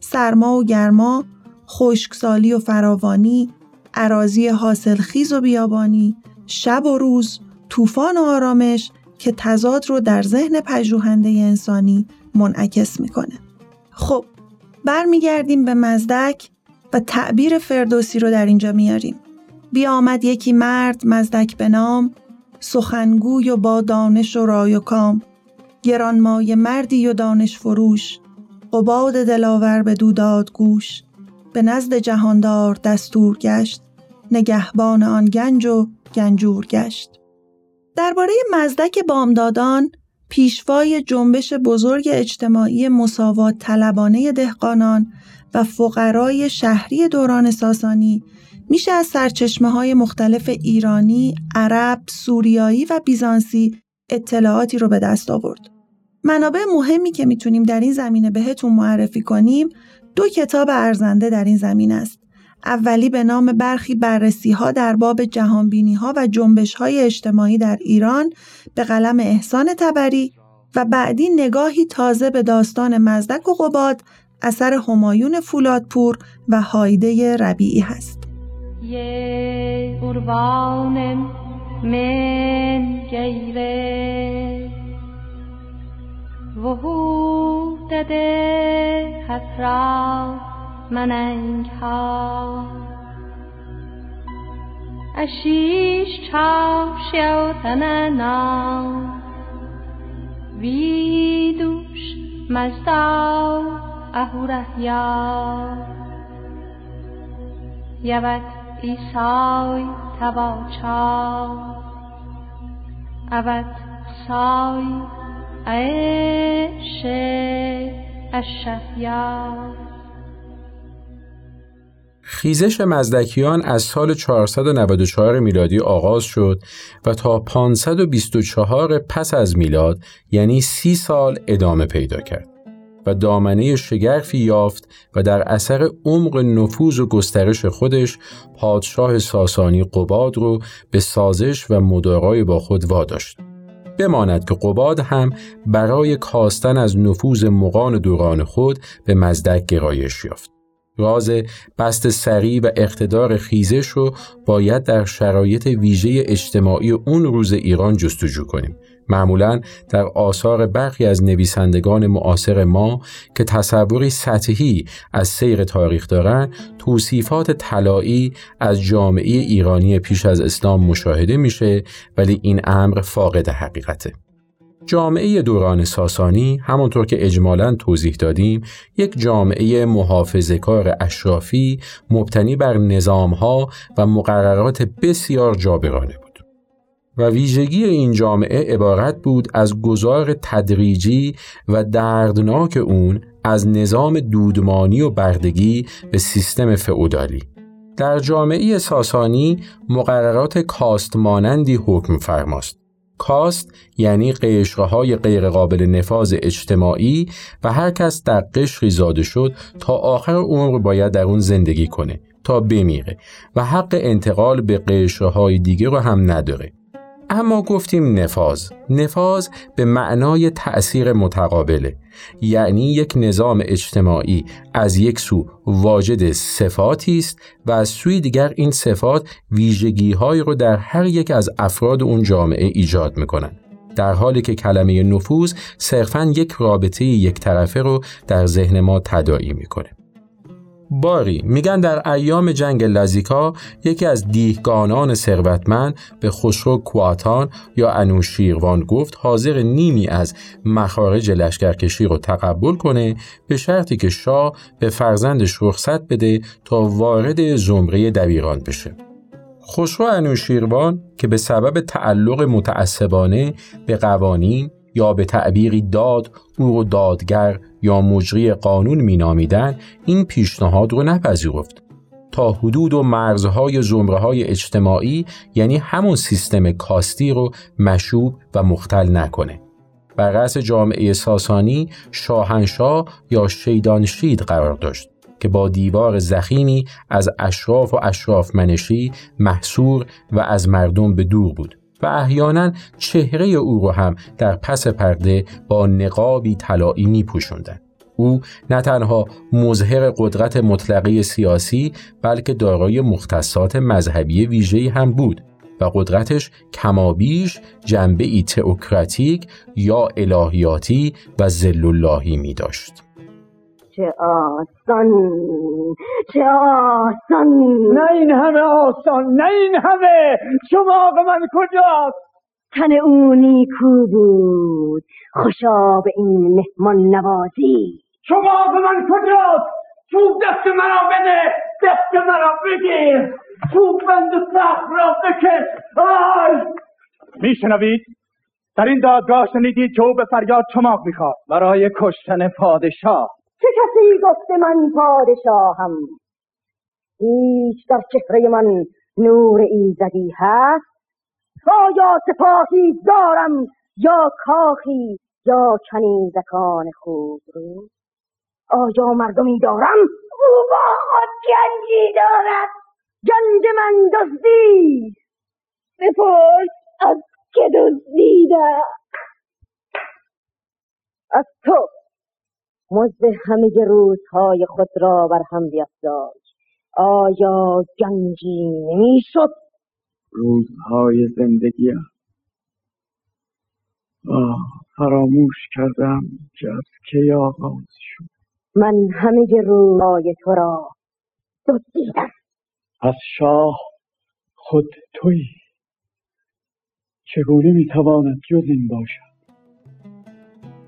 سرما و گرما، خشکسالی و فراوانی، عراضی حاصلخیز و بیابانی، شب و روز، طوفان و آرامش که تضاد رو در ذهن پژوهنده انسانی منعکس می‌کنه. خب برمیگردیم به مزدک و تعبیر فردوسی رو در اینجا میاریم. بیامد یکی مرد مزدک به نام سخنگوی و با دانش و رای و کام. گرانمای مردی و دانش فروش. قباد دلاور به دوداد گوش. به نزد جهاندار دستور گشت. نگهبان آن گنج و گنجور گشت. درباره مزدک بامدادان پیشوای جنبش بزرگ اجتماعی مساوات طلبانه دهقانان و فقرای شهری دوران ساسانی میشه از سرچشمه های مختلف ایرانی، عرب، سوریایی و بیزانسی اطلاعاتی رو به دست آورد. منابع مهمی که می‌تونیم در این زمینه بهتون معرفی کنیم دو کتاب ارزنده در این زمین است. اولی به نام برخی بررسی ها در باب جهانبینی ها و جنبش های اجتماعی در ایران به قلم احسان تبری و بعدی نگاهی تازه به داستان مزدک و قباد اثر همایون فولادپور و هایده ربیعی هست. وحودت حسرات مننگ ها اشیش چاو شیوتننا وی دوش مزداو اهورهیا یوت ایسای تواچا اوت سای عیش اشفیا خیزش مزدکیان از سال 494 میلادی آغاز شد و تا 524 پس از میلاد یعنی سی سال ادامه پیدا کرد. و دامنه شگرفی یافت و در اثر عمق نفوذ و گسترش خودش پادشاه ساسانی قباد رو به سازش و مدارای با خود واداشت. بماند که قباد هم برای کاستن از نفوذ مقان دوران خود به مزدک گرایش یافت. راز بست سریع و اقتدار خیزش رو باید در شرایط ویژه اجتماعی اون روز ایران جستجو کنیم. معمولا در آثار برخی از نویسندگان معاصر ما که تصوری سطحی از سیر تاریخ دارند توصیفات طلایی از جامعه ایرانی پیش از اسلام مشاهده میشه ولی این امر فاقد حقیقته. جامعه دوران ساسانی همانطور که اجمالا توضیح دادیم یک جامعه محافظه کار اشرافی مبتنی بر نظامها و مقررات بسیار جابرانه بود. و ویژگی این جامعه عبارت بود از گذار تدریجی و دردناک اون از نظام دودمانی و بردگی به سیستم فئودالی. در جامعه ساسانی مقررات کاست مانندی حکم فرماست. کاست یعنی قشرهای غیرقابل نفاذ اجتماعی و هر کس در قشری زاده شد تا آخر عمر باید در اون زندگی کنه تا بمیره و حق انتقال به قشرهای دیگه رو هم نداره اما گفتیم نفاذ. نفاذ به معنای تأثیر متقابله. یعنی یک نظام اجتماعی از یک سو واجد صفاتی است و از سوی دیگر این صفات ویژگی رو در هر یک از افراد اون جامعه ایجاد می‌کنن. در حالی که کلمه نفوذ صرفا یک رابطه یک طرفه رو در ذهن ما تداعی می‌کنه. باری. میگن در ایام جنگ لزیکا یکی از دیهگانان ثروتمند به خسرو کواتان یا انوشیروان گفت حاضر نیمی از مخارج لشکرکشی رو تقبل کنه به شرطی که شاه به فرزندش رخصت بده تا وارد زمره دبیران بشه. خسرو انوشیروان که به سبب تعلق متعصبانه به قوانین یا به تعبیری داد او رو دادگر یا مجری قانون مینامیدن این پیشنهاد رو نپذیرفت. تا حدود و مرزهای زمره های اجتماعی یعنی همون سیستم کاستی رو مشوب و مختل نکنه. بر رأس جامعه ساسانی شاهنشاه یا شیدانشید قرار داشت که با دیوار زخیمی از اشراف و اشراف منشی محصور و از مردم به دور بود. و احیانا چهره او رو هم در پس پرده با نقابی طلایی می. او نه تنها مظهر قدرت مطلقه سیاسی بلکه دارای مختصات مذهبی ویژه‌ای هم بود و قدرتش کمابیش جنبه ای تئوکراتیک یا الهیاتی و زل اللهی می داشت. چه آسان چه آسان. نه این همه آسان نه این همه. شما من کجاست؟ تن او نیکو بود خوشا به این مهمان نوازی. شما من کجاست؟ چوب دست مرا بده دست مرا بگیر. چوب بند سخت را بکش. آی! میشنوید؟ در این دادگاه شنیدید که او به فریاد چماق می‌خواد. برای کشتن پادشاه. چه کسی گفته من پادشاهم؟ هیچ در چهره من نور ایزدی هست؟ آیا سپاهی دارم یا کاخی یا کنیزکان خوب رو؟ آیا مردمی دارم؟ او با خود گنجی دارد. گنج من دزدی. بپرس از که دزدیدم از تو. مزد همه روزهای خود را بر هم بیافزای آیا گنجی نمی‌شد؟ روزهای زندگی آه فراموش کردم که از کی آغاز شد. من همه روزهای تو را دزدیدم. از شاه خود تویی چگونه می‌تواند جز این باشد.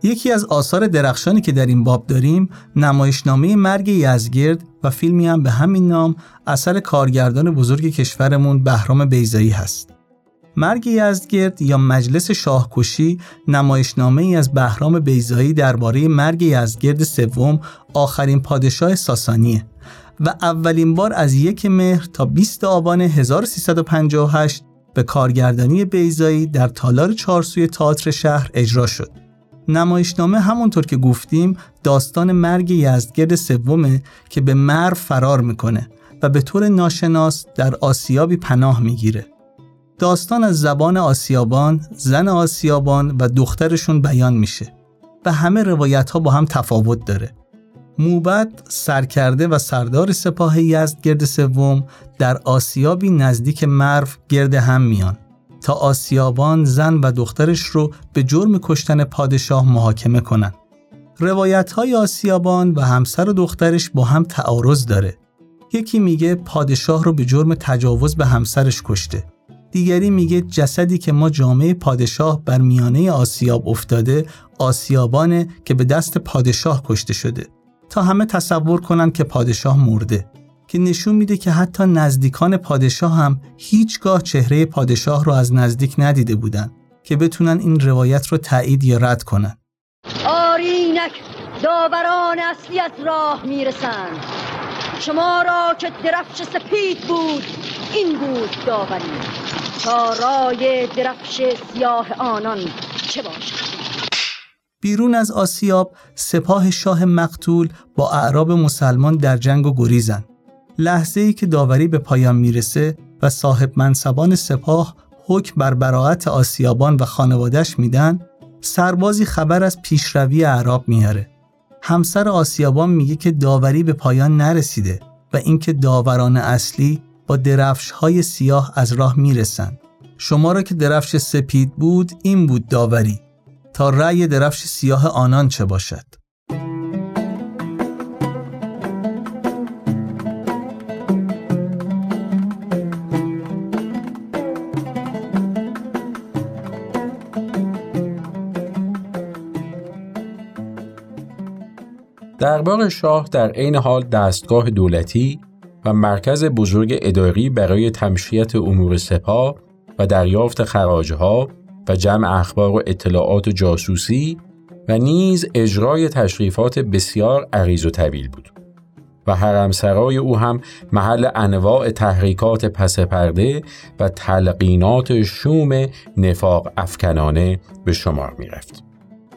یکی از آثار درخشانی که در این باب داریم نمایشنامه مرگ یزگرد و فیلمی هم به همین نام اثر کارگردان بزرگ کشورمون بهرام بیزایی هست. مرگ یزدگرد یا مجلس شاهکشی نمایشنامه ای از بهرام بیزایی درباره مرگ یزدگرد سوم آخرین پادشاه ساسانیه و اولین بار از یک مهر تا 20 آبان 1358 به کارگردانی بیزایی در تالار چارسوی تئاتر شهر اجرا شد. نمایشنامه همونطور که گفتیم داستان مرگ یزدگرد سومه که به مرو فرار می‌کنه و به طور ناشناس در آسیابی پناه می‌گیره. داستان از زبان آسیابان، زن آسیابان و دخترشون بیان میشه و همه روایت ها با هم تفاوت داره. موبد سرکرده و سردار سپاه یزدگرد سوم در آسیابی نزدیک مرو گرد هم میان تا آسیابان زن و دخترش رو به جرم کشتن پادشاه محاکمه کنند. روایت های آسیابان و همسر و دخترش با هم تعارض داره. یکی میگه پادشاه رو به جرم تجاوز به همسرش کشته. دیگری میگه جسدی که ما جامعه پادشاه بر میانه آسیاب افتاده آسیابانه که به دست پادشاه کشته شده تا همه تصور کنن که پادشاه مرده که نشون میده که حتی نزدیکان پادشاه هم هیچگاه چهره پادشاه رو از نزدیک ندیده بودن که بتونن این روایت رو تایید یا رد کنن. آرینک داوران اصلی از راه می‌رسند. شما را که درفش سپید بود این بود داوری. تا رای درفش سیاه آنان چه باشد؟ بیرون از آسیاب سپاه شاه مقتول با اعراب مسلمان در جنگ و گریزن. لحظه ای که داوری به پایان می‌رسه و صاحب منصبان سپاه حکم بر براعت آسیابان و خانوادش میدن سربازی خبر از پیشروی اعراب میاره همسر آسیابان میگه که داوری به پایان نرسیده و اینکه داوران اصلی با درفش های سیاه از راه می‌رسند. شما را که درفش سپید بود این بود داوری. تا رأی درفش سیاه آنان چه باشد؟ دربار شاه در عین حال دستگاه دولتی و مرکز بزرگ اداری برای تمشیت امور سپاه و دریافت خراجها و جمع اخبار و اطلاعات و جاسوسی و نیز اجرای تشریفات بسیار عریض و طویل بود و حرمسرای او هم محل انواع تحریکات پس پرده و تلقینات شوم نفاق افکنانه به شمار می رفت.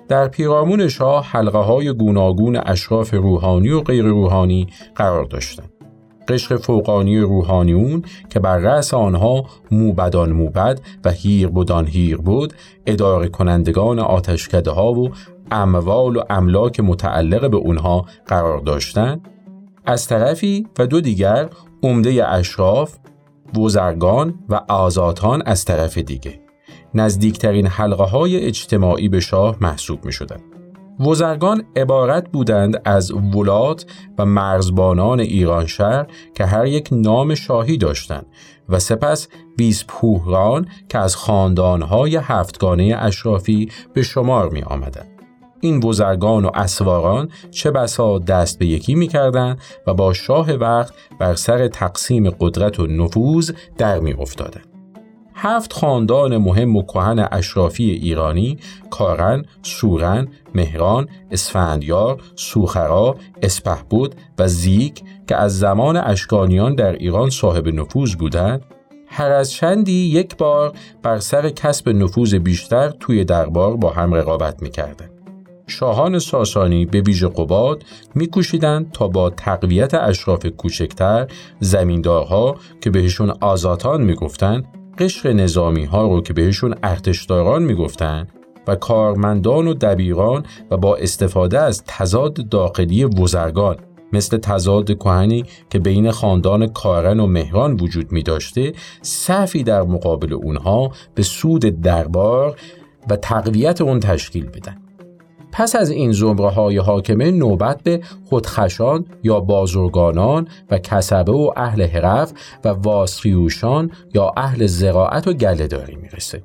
در پیرامون شاه حلقه های گوناگون اشراف روحانی و غیر روحانی قرار داشتند. قشر فوقانی روحانیون که بر رأس آنها موبدان موبد و هیر بودان هیر بود اداره کنندگان آتشکده ها و اموال و املاک متعلق به اونها قرار داشتند از طرفی و دو دیگر عمده اشراف وزرگان و آزادان از طرف دیگه نزدیکترین حلقه های اجتماعی به شاه محسوب می شدند. وزرگان عبارت بودند از ولات و مرزبانان ایرانشهر که هر یک نام شاهی داشتند و سپس ویسپوهران که از خاندانهای هفتگانه اشرافی به شمار می آمدند. این وزرگان و اسواران چه بسا دست به یکی می کردن و با شاه وقت بر سر تقسیم قدرت و نفوذ در می افتادن. هفت خاندان مهم و کهن اشرافی ایرانی کارن، سورن، مهران، اسفندیار، سوخرا، اسپهبود و زیک که از زمان اشکانیان در ایران صاحب نفوذ بودند هر از چندی یک بار بر سر کسب نفوذ بیشتر توی دربار با هم رقابت می‌کردند. شاهان ساسانی به ویژه قباد میکوشیدند تا با تقویت اشراف کوچکتر زمیندارها که بهشون آزاتان می‌گفتند قشر نظامی ها رو که بهشون ارتشداران می‌گفتن و کارمندان و دبیران و با استفاده از تضاد داخلی وزرگان مثل تضاد کهنی که بین خاندان کارن و مهران وجود می داشته صفی در مقابل اونها به سود دربار و تقویت اون تشکیل بدن. پس از این زمره های حاکمه نوبت به خودخشان یا بازرگانان و کسبه و اهل حرف و واسخیوشان یا اهل زراعت و گلهداری می‌رسه.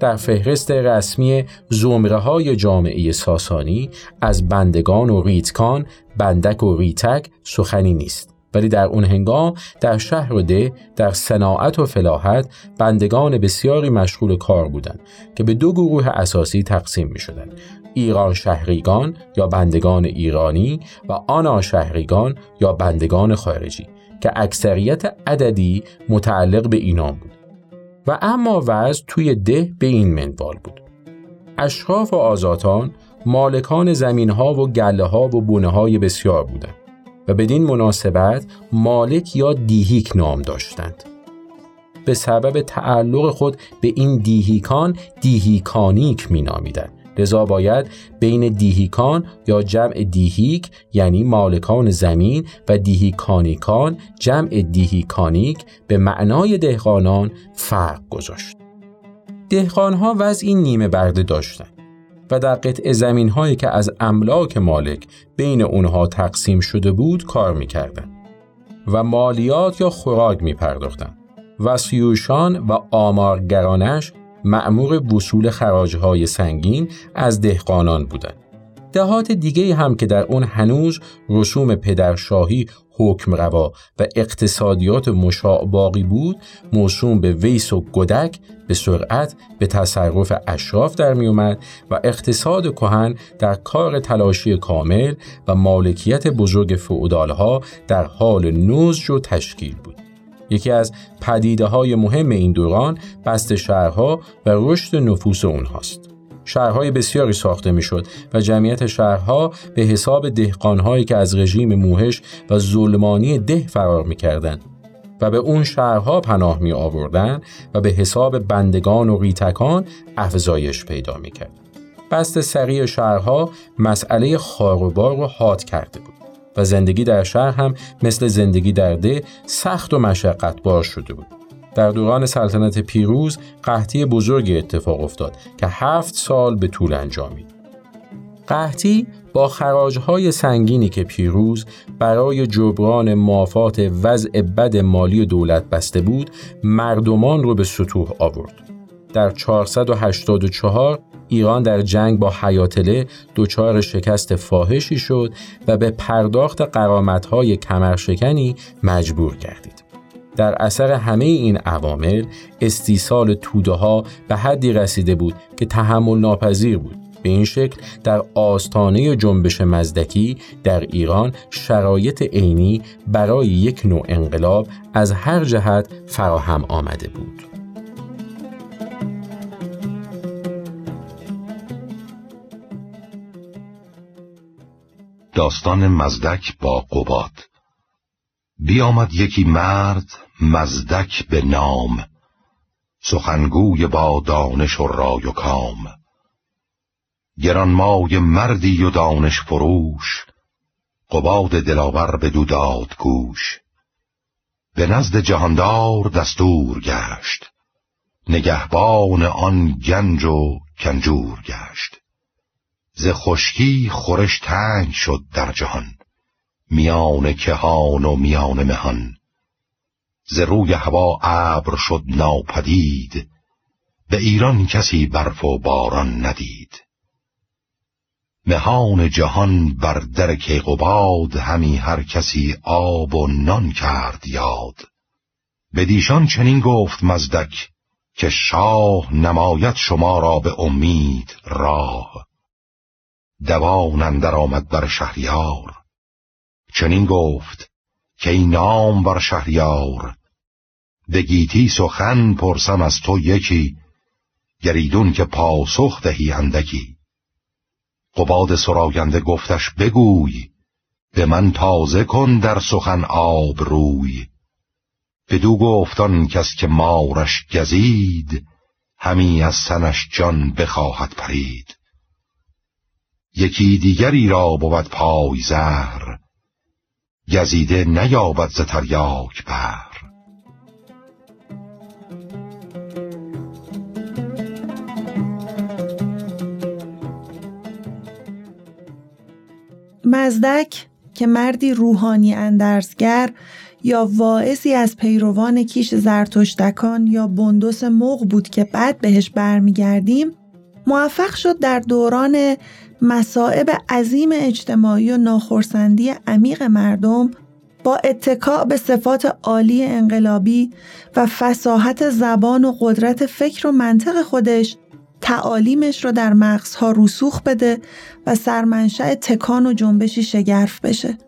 در فهرست رسمی زمره های جامعه ساسانی از بندگان و ریتکان، بندک و ریتک سخنی نیست. ولی در اون هنگام در شهر و ده در صناعت و فلاحت بندگان بسیاری مشغول کار بودند که به دو گروه اساسی تقسیم می شدن. ایران شهریگان یا بندگان ایرانی و آنا شهریگان یا بندگان خارجی که اکثریت عددی متعلق به اینان بود. و اما وضع توی ده به این منوال بود. اشراف و آزاتان مالکان زمین ها و گله ها و بونه های بسیار بودند. و بدین مناسبت مالک یا دیهیک نام داشتند. به سبب تعلق خود به این دیهیکان دیهیکانیک می نامیدند لذا باید بین دیهیکان یا جمع دیهیک یعنی مالکان زمین و دیهیکانیکان جمع دیهیکانیک به معنای دهقانان فرق گذاشت. دهقانها وضعی نیمه برده داشتند. و در قطع زمین هایی که از املاک مالک بین اونها تقسیم شده بود کار می‌کردند و مالیات یا خوراک می پرداختن. و سیوشان و آمارگرانش معمور وصول خراجهای سنگین از دهقانان بودند. دهات دیگه هم که در اون هنوز رسوم پدرشاهی حکم روا و اقتصادیات مشاع باقی بود موسوم به ویس و گدک به سرعت به تصرف اشراف در می اومد و اقتصاد کهن در کار تلاشی کامل و مالکیت بزرگ فعودالها در حال نوزج و تشکیل بود. یکی از پدیده های مهم این دوران بست شهرها و رشد نفوس اونهاست. شهرهای بسیاری ساخته می‌شد و جمعیت شهرها به حساب دهقانهایی که از رژیم موهش و ظلمانی ده فرار می‌کردند و به اون شهرها پناه می آوردن و به حساب بندگان و ریتکان افزایش پیدا می کرد. بست سریع شهرها مسئله خاروبار رو حاد کرده بود. و زندگی در شهر هم مثل زندگی در ده سخت و مشقتبار شده بود. در دوران سلطنت پیروز قحطی بزرگی اتفاق افتاد که هفت سال به طول انجامید. قحطی با خراجهای سنگینی که پیروز برای جبران مافات وضع بد مالی دولت بسته بود مردمان رو به سطوح آورد. در 484 ایران در جنگ با حیاتله دچار شکست فاحشی شد و به پرداخت قرامتهای کمرشکنی مجبور گردید. در اثر همه این عوامل استیصال توده ها به حدی رسیده بود که تحمل ناپذیر بود. به این شکل در آستانه جنبش مزدکی در ایران شرایط عینی برای یک نوع انقلاب از هر جهت فراهم آمده بود. داستان مزدک با قباد بیامد یکی مرد مزدک به نام سخنگوی با دانش و رای و کام. گرانمای مردی و دانش فروش قباد دلاور به داد گوش. به نزد جهاندار دستور گشت نگهبان آن گنج و کنجور گشت. ز خشکی خورش تنگ شد در جهان میان کهان و میان مهان. ز روی هوا ابر شد ناپدید. به ایران کسی برف و باران ندید. مهان جهان بر در کیقوباد همی هر کسی آب و نان کرد یاد. به دیشان چنین گفت مزدک که شاه نمایت شما را به امید راه. دوان اندر آمد بر شهریار. چنین گفت که این نام بر شهریار به گیتی سخن پرسم از تو یکی گریدون که پاسخ دهی اندکی. قباد سراینده گفتش بگوی به من تازه کن در سخن آب روی بدو گفتان کس که مارش گزید همی از سنش جان بخواهد پرید. یکی دیگری را بود پای زهر گزیده نیابد ز تریاک بر مزدک که مردی روحانی اندرزگر یا واعظی از پیروان کیش زرتشتکان یا بندس مغ بود که بعد بهش برمیگردیم موفق شد در دوران مسائب عظیم اجتماعی و ناخرسندی عمیق مردم با اتکاع به صفات عالی انقلابی و فساحت زبان و قدرت فکر و منطق خودش تعالیمش رو در مغزها رسوخ بده و سرمنشأ تکان و جنبشی شگرف بشه.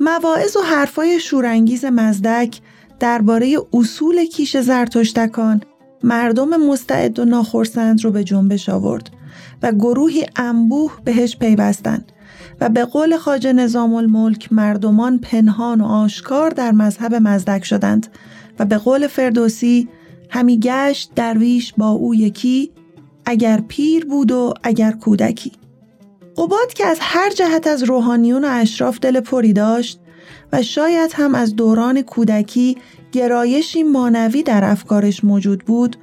مواعظ و حرفای شورانگیز مزدک درباره اصول کیش زرتشتکان مردم مستعد و ناخرسند رو به جنبش آورد و گروهی انبوه بهش پیوستند و به قول خاجه نظام الملک مردمان پنهان و آشکار در مذهب مزدک شدند و به قول فردوسی همی گشت درویش با او یکی اگر پیر بود و اگر کودکی. قباد که از هر جهت از روحانیون و اشراف دل پری داشت و شاید هم از دوران کودکی گرایشی مانوی در افکارش موجود بود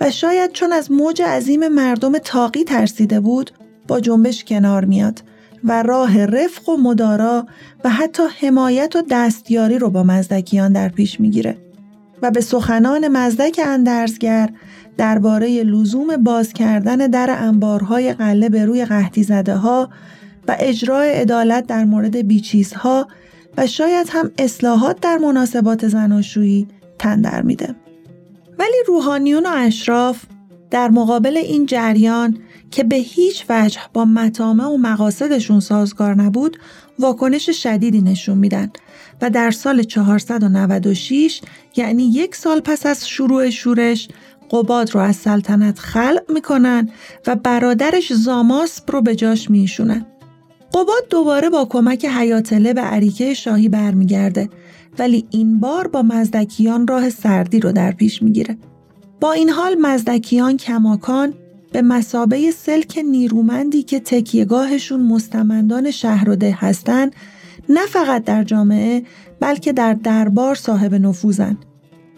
و شاید چون از موج عظیم مردم تاقی ترسیده بود با جنبش کنار میاد و راه رفق و مدارا و حتی حمایت و دستیاری رو با مزدکیان در پیش می‌گیره و به سخنان مزدک اندرزگر درباره لزوم باز کردن در انبارهای قله به روی قحطی زده ها و اجرای عدالت در مورد بیچیزها و شاید هم اصلاحات در مناسبات زناشویی تن در میده. ولی روحانیون و اشراف در مقابل این جریان که به هیچ وجه با مطامع و مقاصدشون سازگار نبود واکنش شدیدی نشون میدن و در سال 496 یعنی یک سال پس از شروع شورش قباد رو از سلطنت خلق می‌کنن و برادرش زاماسب رو به جاش میشونن. قباد دوباره با کمک حیاتله به عریکه شاهی برمیگرده ولی این بار با مزدکیان راه سردی رو در پیش می‌گیره. با این حال مزدکیان کماکان به مسابه سلک نیرومندی که تکیهگاهشون مستمندان شهر و ده هستن نه فقط در جامعه بلکه در دربار صاحب نفوذن.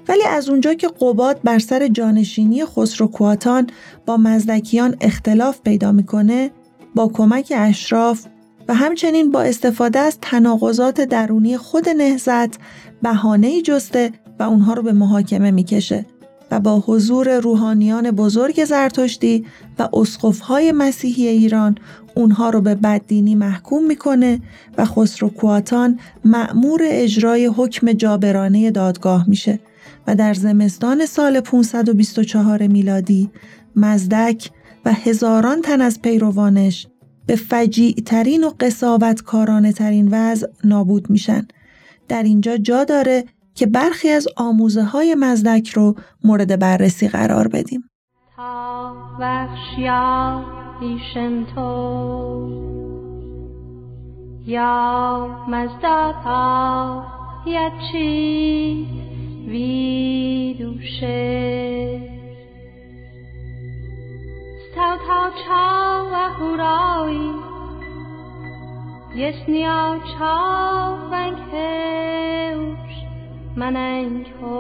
ولی از اونجا که قباد بر سر جانشینی خسرو کواتان با مزدکیان اختلاف پیدا می‌کنه با کمک اشراف و همچنین با استفاده از تناقضات درونی خود نهزت بهانه جسته و اونها رو به محاکمه می‌کشه و با حضور روحانیان بزرگ زرتشتی و اسقفهای مسیحی ایران اونها رو به بددینی محکوم می‌کنه و خسرو کواتان مأمور اجرای حکم جابرانه دادگاه میشه. و در زمستان سال 524 میلادی مزدک و هزاران تن از پیروانش به فجیع ترین و قصاوت کارانه ترین وضع نابود میشن. در اینجا جا داره که برخی از آموزه های مزدک رو مورد بررسی قرار بدیم. یا مزدتا یچی ویدوشه Stał czoła huroi, jest nią czołwęk hełż, maneńko.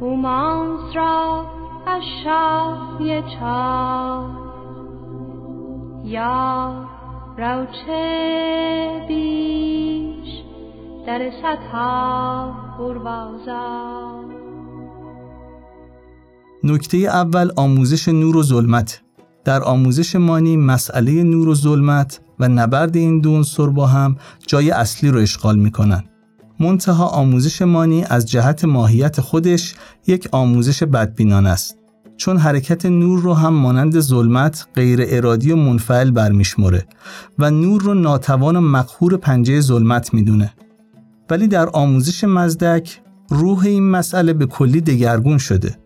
U monstra a szafie czał, ja raucze bisz, در سطح پروازا نکته اول آموزش نور و ظلمت در آموزش مانی مسئله نور و ظلمت و نبرد این دو عنصر با هم جای اصلی رو اشغال می‌کنن. منتها آموزش مانی از جهت ماهیت خودش یک آموزش بدبینان است. چون حرکت نور رو هم مانند ظلمت غیر ارادی و منفعل برمیشمره و نور رو ناتوان و مقهور پنجه ظلمت می‌دونه. ولی در آموزش مزدک روح این مسئله به کلی دگرگون شده.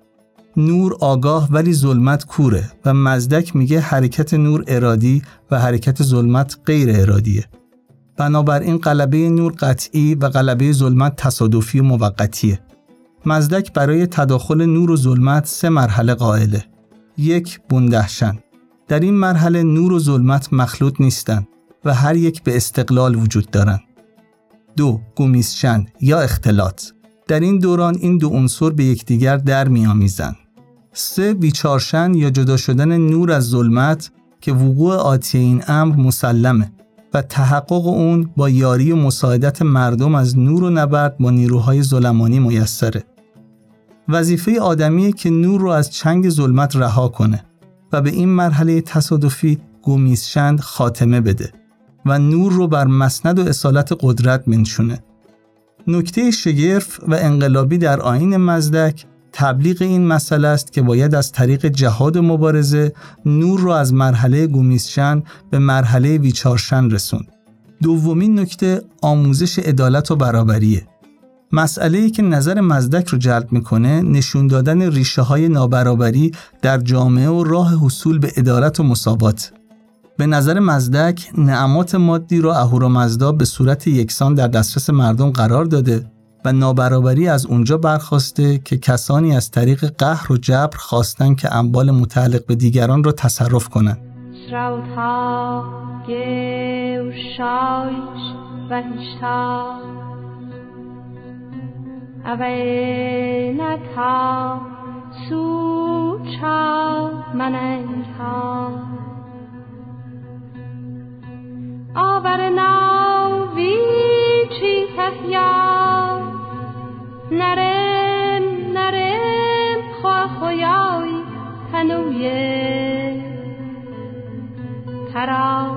نور آگاه ولی ظلمت کوره و مزدک میگه حرکت نور ارادی و حرکت ظلمت غیر ارادیه. بنابراین قلبه نور قطعی و قلبه ظلمت تصادفی و موقتیه. مزدک برای تداخل نور و ظلمت سه مرحله قائله. یک بوندهشن. در این مرحله نور و ظلمت مخلوط نیستند و هر یک به استقلال وجود دارند. دو گومیسچند یا اختلاط در این دوران این دو عنصر به یکدیگر در میآمیزند. سه ویچارشن یا جدا شدن نور از ظلمت که وقوع آتی این امر مسلمه و تحقق اون با یاری و مساعدت مردم از نور و نبرد با نیروهای ظلمانی میسره. وظیفه آدمیه که نور رو از چنگ ظلمت رها کنه و به این مرحله تصادفی گومیزشند خاتمه بده و نور رو بر مسند و اصالت قدرت منشونه. نکته شگرف و انقلابی در آین مزدک تبلیغ این مسئله است که باید از طریق جهاد و مبارزه نور رو از مرحله گومیزشن به مرحله ویچارشن رسوند. دومین نکته آموزش عدالت و برابریه. مسئله ای که نظر مزدک رو جلب می‌کنه نشون دادن ریشه های نابرابری در جامعه و راه حصول به عدالت و مساوات. به نظر مزدک نعمات مادی را اهورامزدا به صورت یکسان در دسترس مردم قرار داده و نابرابری از اونجا برخواسته که کسانی از طریق قهر و جبر خواستن که اموال متعلق به دیگران را تصرف کنند. آور ناوی چی نرم نرم خواه خویای تنویه. ترا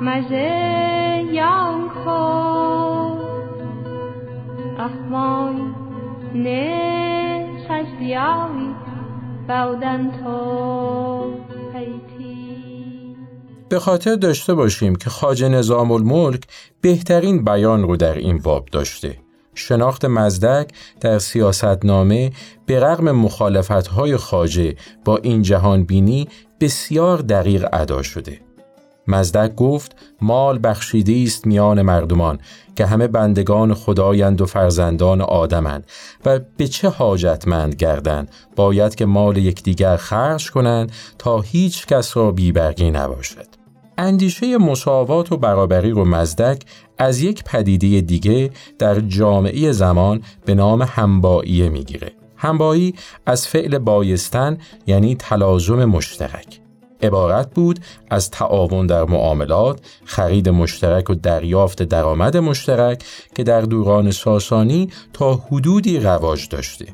مزه یان خو. احمای نه سجدیای بودن تو به خاطر داشته باشیم که خاج نظام الملک بهترین بیان رو در این باب داشته شناخت مزدک در سیاستنامه به رغم مخالفتهای خاجه با این جهان بینی بسیار دقیق ادا شده. مزدک گفت مال بخشیده است میان مردمان که همه بندگان خدایند و فرزندان آدمند و به چه حاجتمند گردند باید که مال یکدیگر خرج کنند تا هیچ کس را بیبرگی نباشد. اندیشه مساوات و برابری رو مزدک از یک پدیده دیگه در جامعه زمان به نام همباییه می‌گیره. همبایی از فعل بایستن یعنی تلازم مشترک. عبارت بود از تعاون در معاملات، خرید مشترک و دریافت درآمد مشترک که در دوران ساسانی تا حدودی رواج داشته.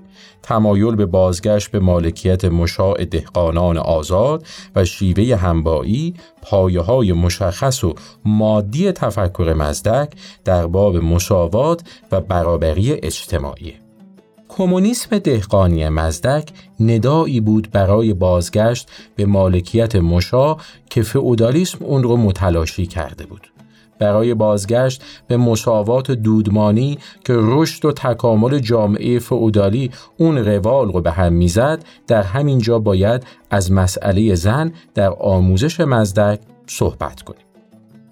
تمایل به بازگشت به مالکیت مشاع دهقانان آزاد و شیوه همبایی پایه های مشخص و مادی تفکر مزدک در باب مساوات و برابری اجتماعی کمونیسم دهقانی مزدک ندایی بود برای بازگشت به مالکیت مشا که فئودالیسم اون رو متلاشی کرده بود. برای بازگشت به مساوات دودمانی که رشد و تکامل جامعه فعودالی اون روال رو به هم می‌زد در همین جا باید از مسئله زن در آموزش مزدک صحبت کنیم.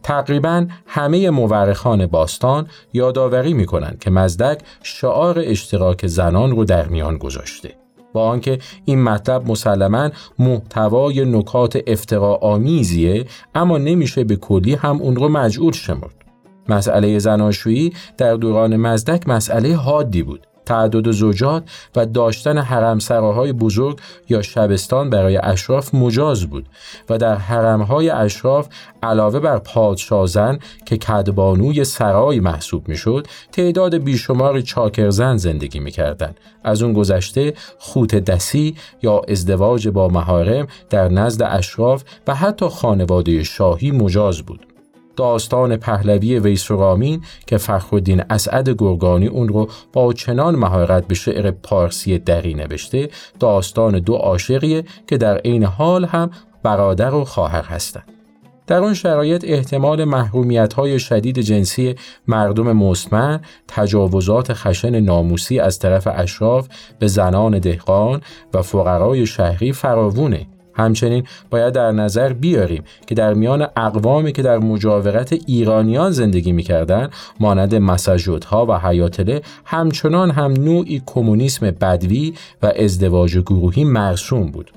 تقریبا همه مورخان باستان یادآوری می‌کنند که مزدک شعار اشتراک زنان رو در میان گذاشته. با آنکه این مطلب مسلما محتوای نکات افتقا آمیزیه اما نمیشه به کلی هم اون رو مجعول شمرد. مسئله زناشویی در دوران مزدک مسئله حادی بود. تعدد زوجات و داشتن حرمسراهای بزرگ یا شبستان برای اشراف مجاز بود و در حرمهای اشراف علاوه بر پادشازن که کدبانوی سرای محسوب می‌شد تعداد بیشمار چاکرزن زندگی می‌کردند. از اون گذشته خوت دسی یا ازدواج با مهارم در نزد اشراف و حتی خانواده شاهی مجاز بود. داستان پهلوی ویسرامین که فخرالدین اسعد گرگانی اون رو با چنان مهارت به شعر پارسی دری نوشته داستان دو عاشقیه که در عین حال هم برادر و خواهر هستند. در اون شرایط احتمال محرومیت های شدید جنسی مردم مستمر، تجاوزات خشن ناموسی از طرف اشراف به زنان دهقان و فقرای شهری فراوونه همچنین باید در نظر بیاریم که در میان اقوامی که در مجاورت ایرانیان زندگی می‌کردند مانند مساجدها و حیاتله همچنان هم نوعی کمونیسم بدوی و ازدواج گروهی مرسوم بود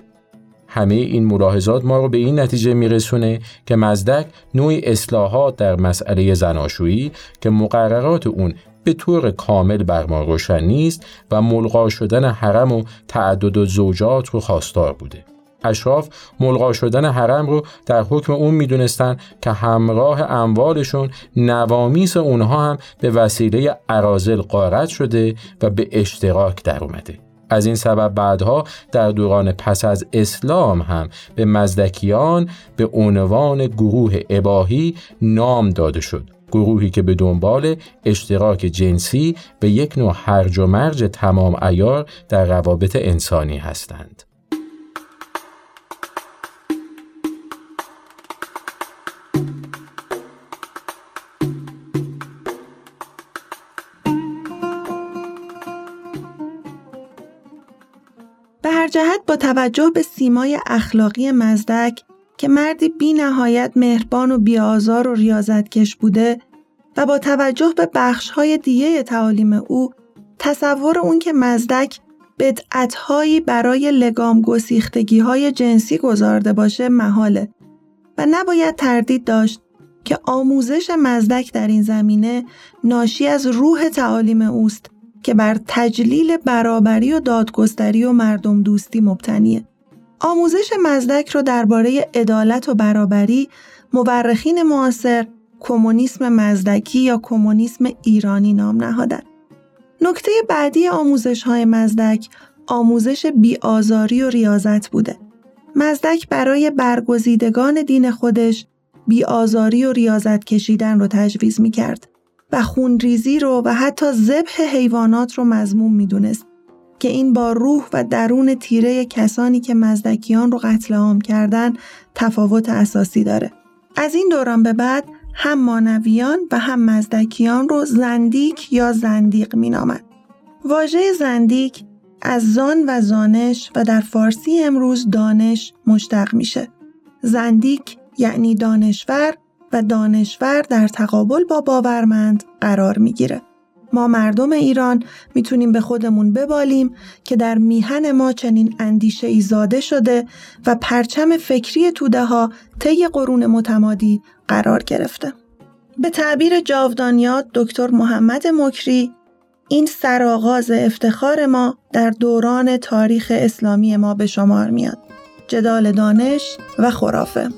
همه این ملاحظات ما رو به این نتیجه میرسونه که مزدک نوعی اصلاحات در مسئله زناشویی که مقررات اون به طور کامل بر ما روشن نیست و ملغا شدن حرم و تعدد و زوجات رو خواستار بوده. اشراف ملغا شدن حرم رو در حکم اون می‌دونستن که همراه اموالشون نوامیس اونها هم به وسیله عرازل قارت شده و به اشتراک در اومده. از این سبب بعدها در دوران پس از اسلام هم به مزدکیان به عنوان گروه اباهی نام داده شد گروهی که به دنبال اشتراک جنسی به یک نوع هرج و مرج تمام ایار در روابط انسانی هستند. هر جهت با توجه به سیمای اخلاقی مزدک که مردی بی نهایت مهربان و بیازار و ریاضتکش بوده و با توجه به بخشهای دیگه تعالیم او تصور اون که مزدک بدعتهایی برای لگام گسیختگی های جنسی گذارده باشه محاله و نباید تردید داشت که آموزش مزدک در این زمینه ناشی از روح تعالیم اوست که بر تجلیل برابری و دادگستری و مردم دوستی مبتنیه. آموزش مزدک رو درباره عدالت و برابری مورخین معاصر کمونیسم مزدکی یا کمونیسم ایرانی نام نهادن. نکته بعدی آموزش های مزدک آموزش بیآزاری و ریاضت بوده. مزدک برای برگزیدگان دین خودش بیآزاری و ریاضت کشیدن رو تجویز می کرد و خونریزی رو و حتی ذبح حیوانات رو مضموم می دونست که این با روح و درون تیره کسانی که مزدکیان رو قتل عام کردن تفاوت اساسی داره. از این دوران به بعد هم مانویان و هم مزدکیان رو زندیک یا زندیق می نامد. واژه زندیک از زان و زانش و در فارسی امروز دانش مشتق میشه. زندیک یعنی دانشور و دانشور در تقابل با باورمند قرار می‌گیره. ما مردم ایران می‌تونیم به خودمون ببالیم که در میهن ما چنین اندیشه ای زاده شده و پرچم فکری توده ها طی قرون متمادی قرار گرفته. به تعبیر جاودانیات دکتر محمد مکری این سرآغاز افتخار ما در دوران تاریخ اسلامی ما به شمار میاد. جدال دانش و خرافه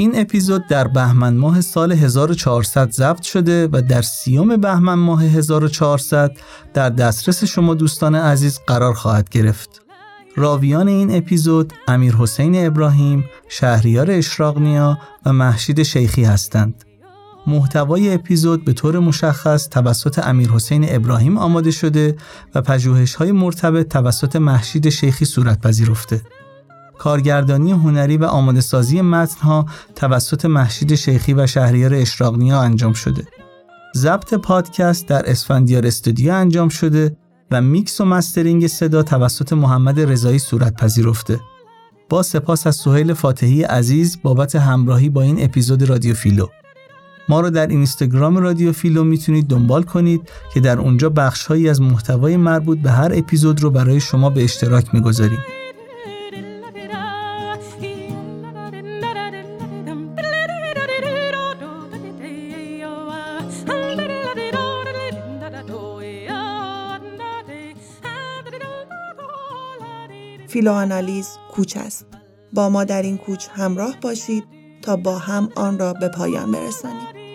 این اپیزود در بهمن ماه سال 1400 ضبط شده و در سیوم بهمن ماه 1400 در دسترس شما دوستان عزیز قرار خواهد گرفت. راویان این اپیزود امیر حسین ابراهیم، شهریار اشراقنیا و محشید شیخی هستند. محتوای اپیزود به طور مشخص توسط امیر حسین ابراهیم آماده شده و پژوهش های مرتبط توسط محشید شیخی صورت پذیرفته. کارگردانی هنری و آماده سازی متنها توسط مهشید شیخی و شهریار اشراقنیا انجام شده. ضبط پادکست در اسفندیار استودیو انجام شده و میکس و mastering صدا توسط محمد رضایی صورت پذیرفته. با سپاس از سهیل فاتحی عزیز بابت همراهی با این اپیزود رادیو فیلو. ما رو در اینستاگرام رادیو فیلو می‌تونید دنبال کنید که در اونجا بخشهایی از محتوای مربوط به هر اپیزود رو برای شما به اشتراک می‌گذاریم. فیلوآنالیز کوچ است. با ما در این کوچ همراه باشید تا با هم آن را به پایان برسانیم.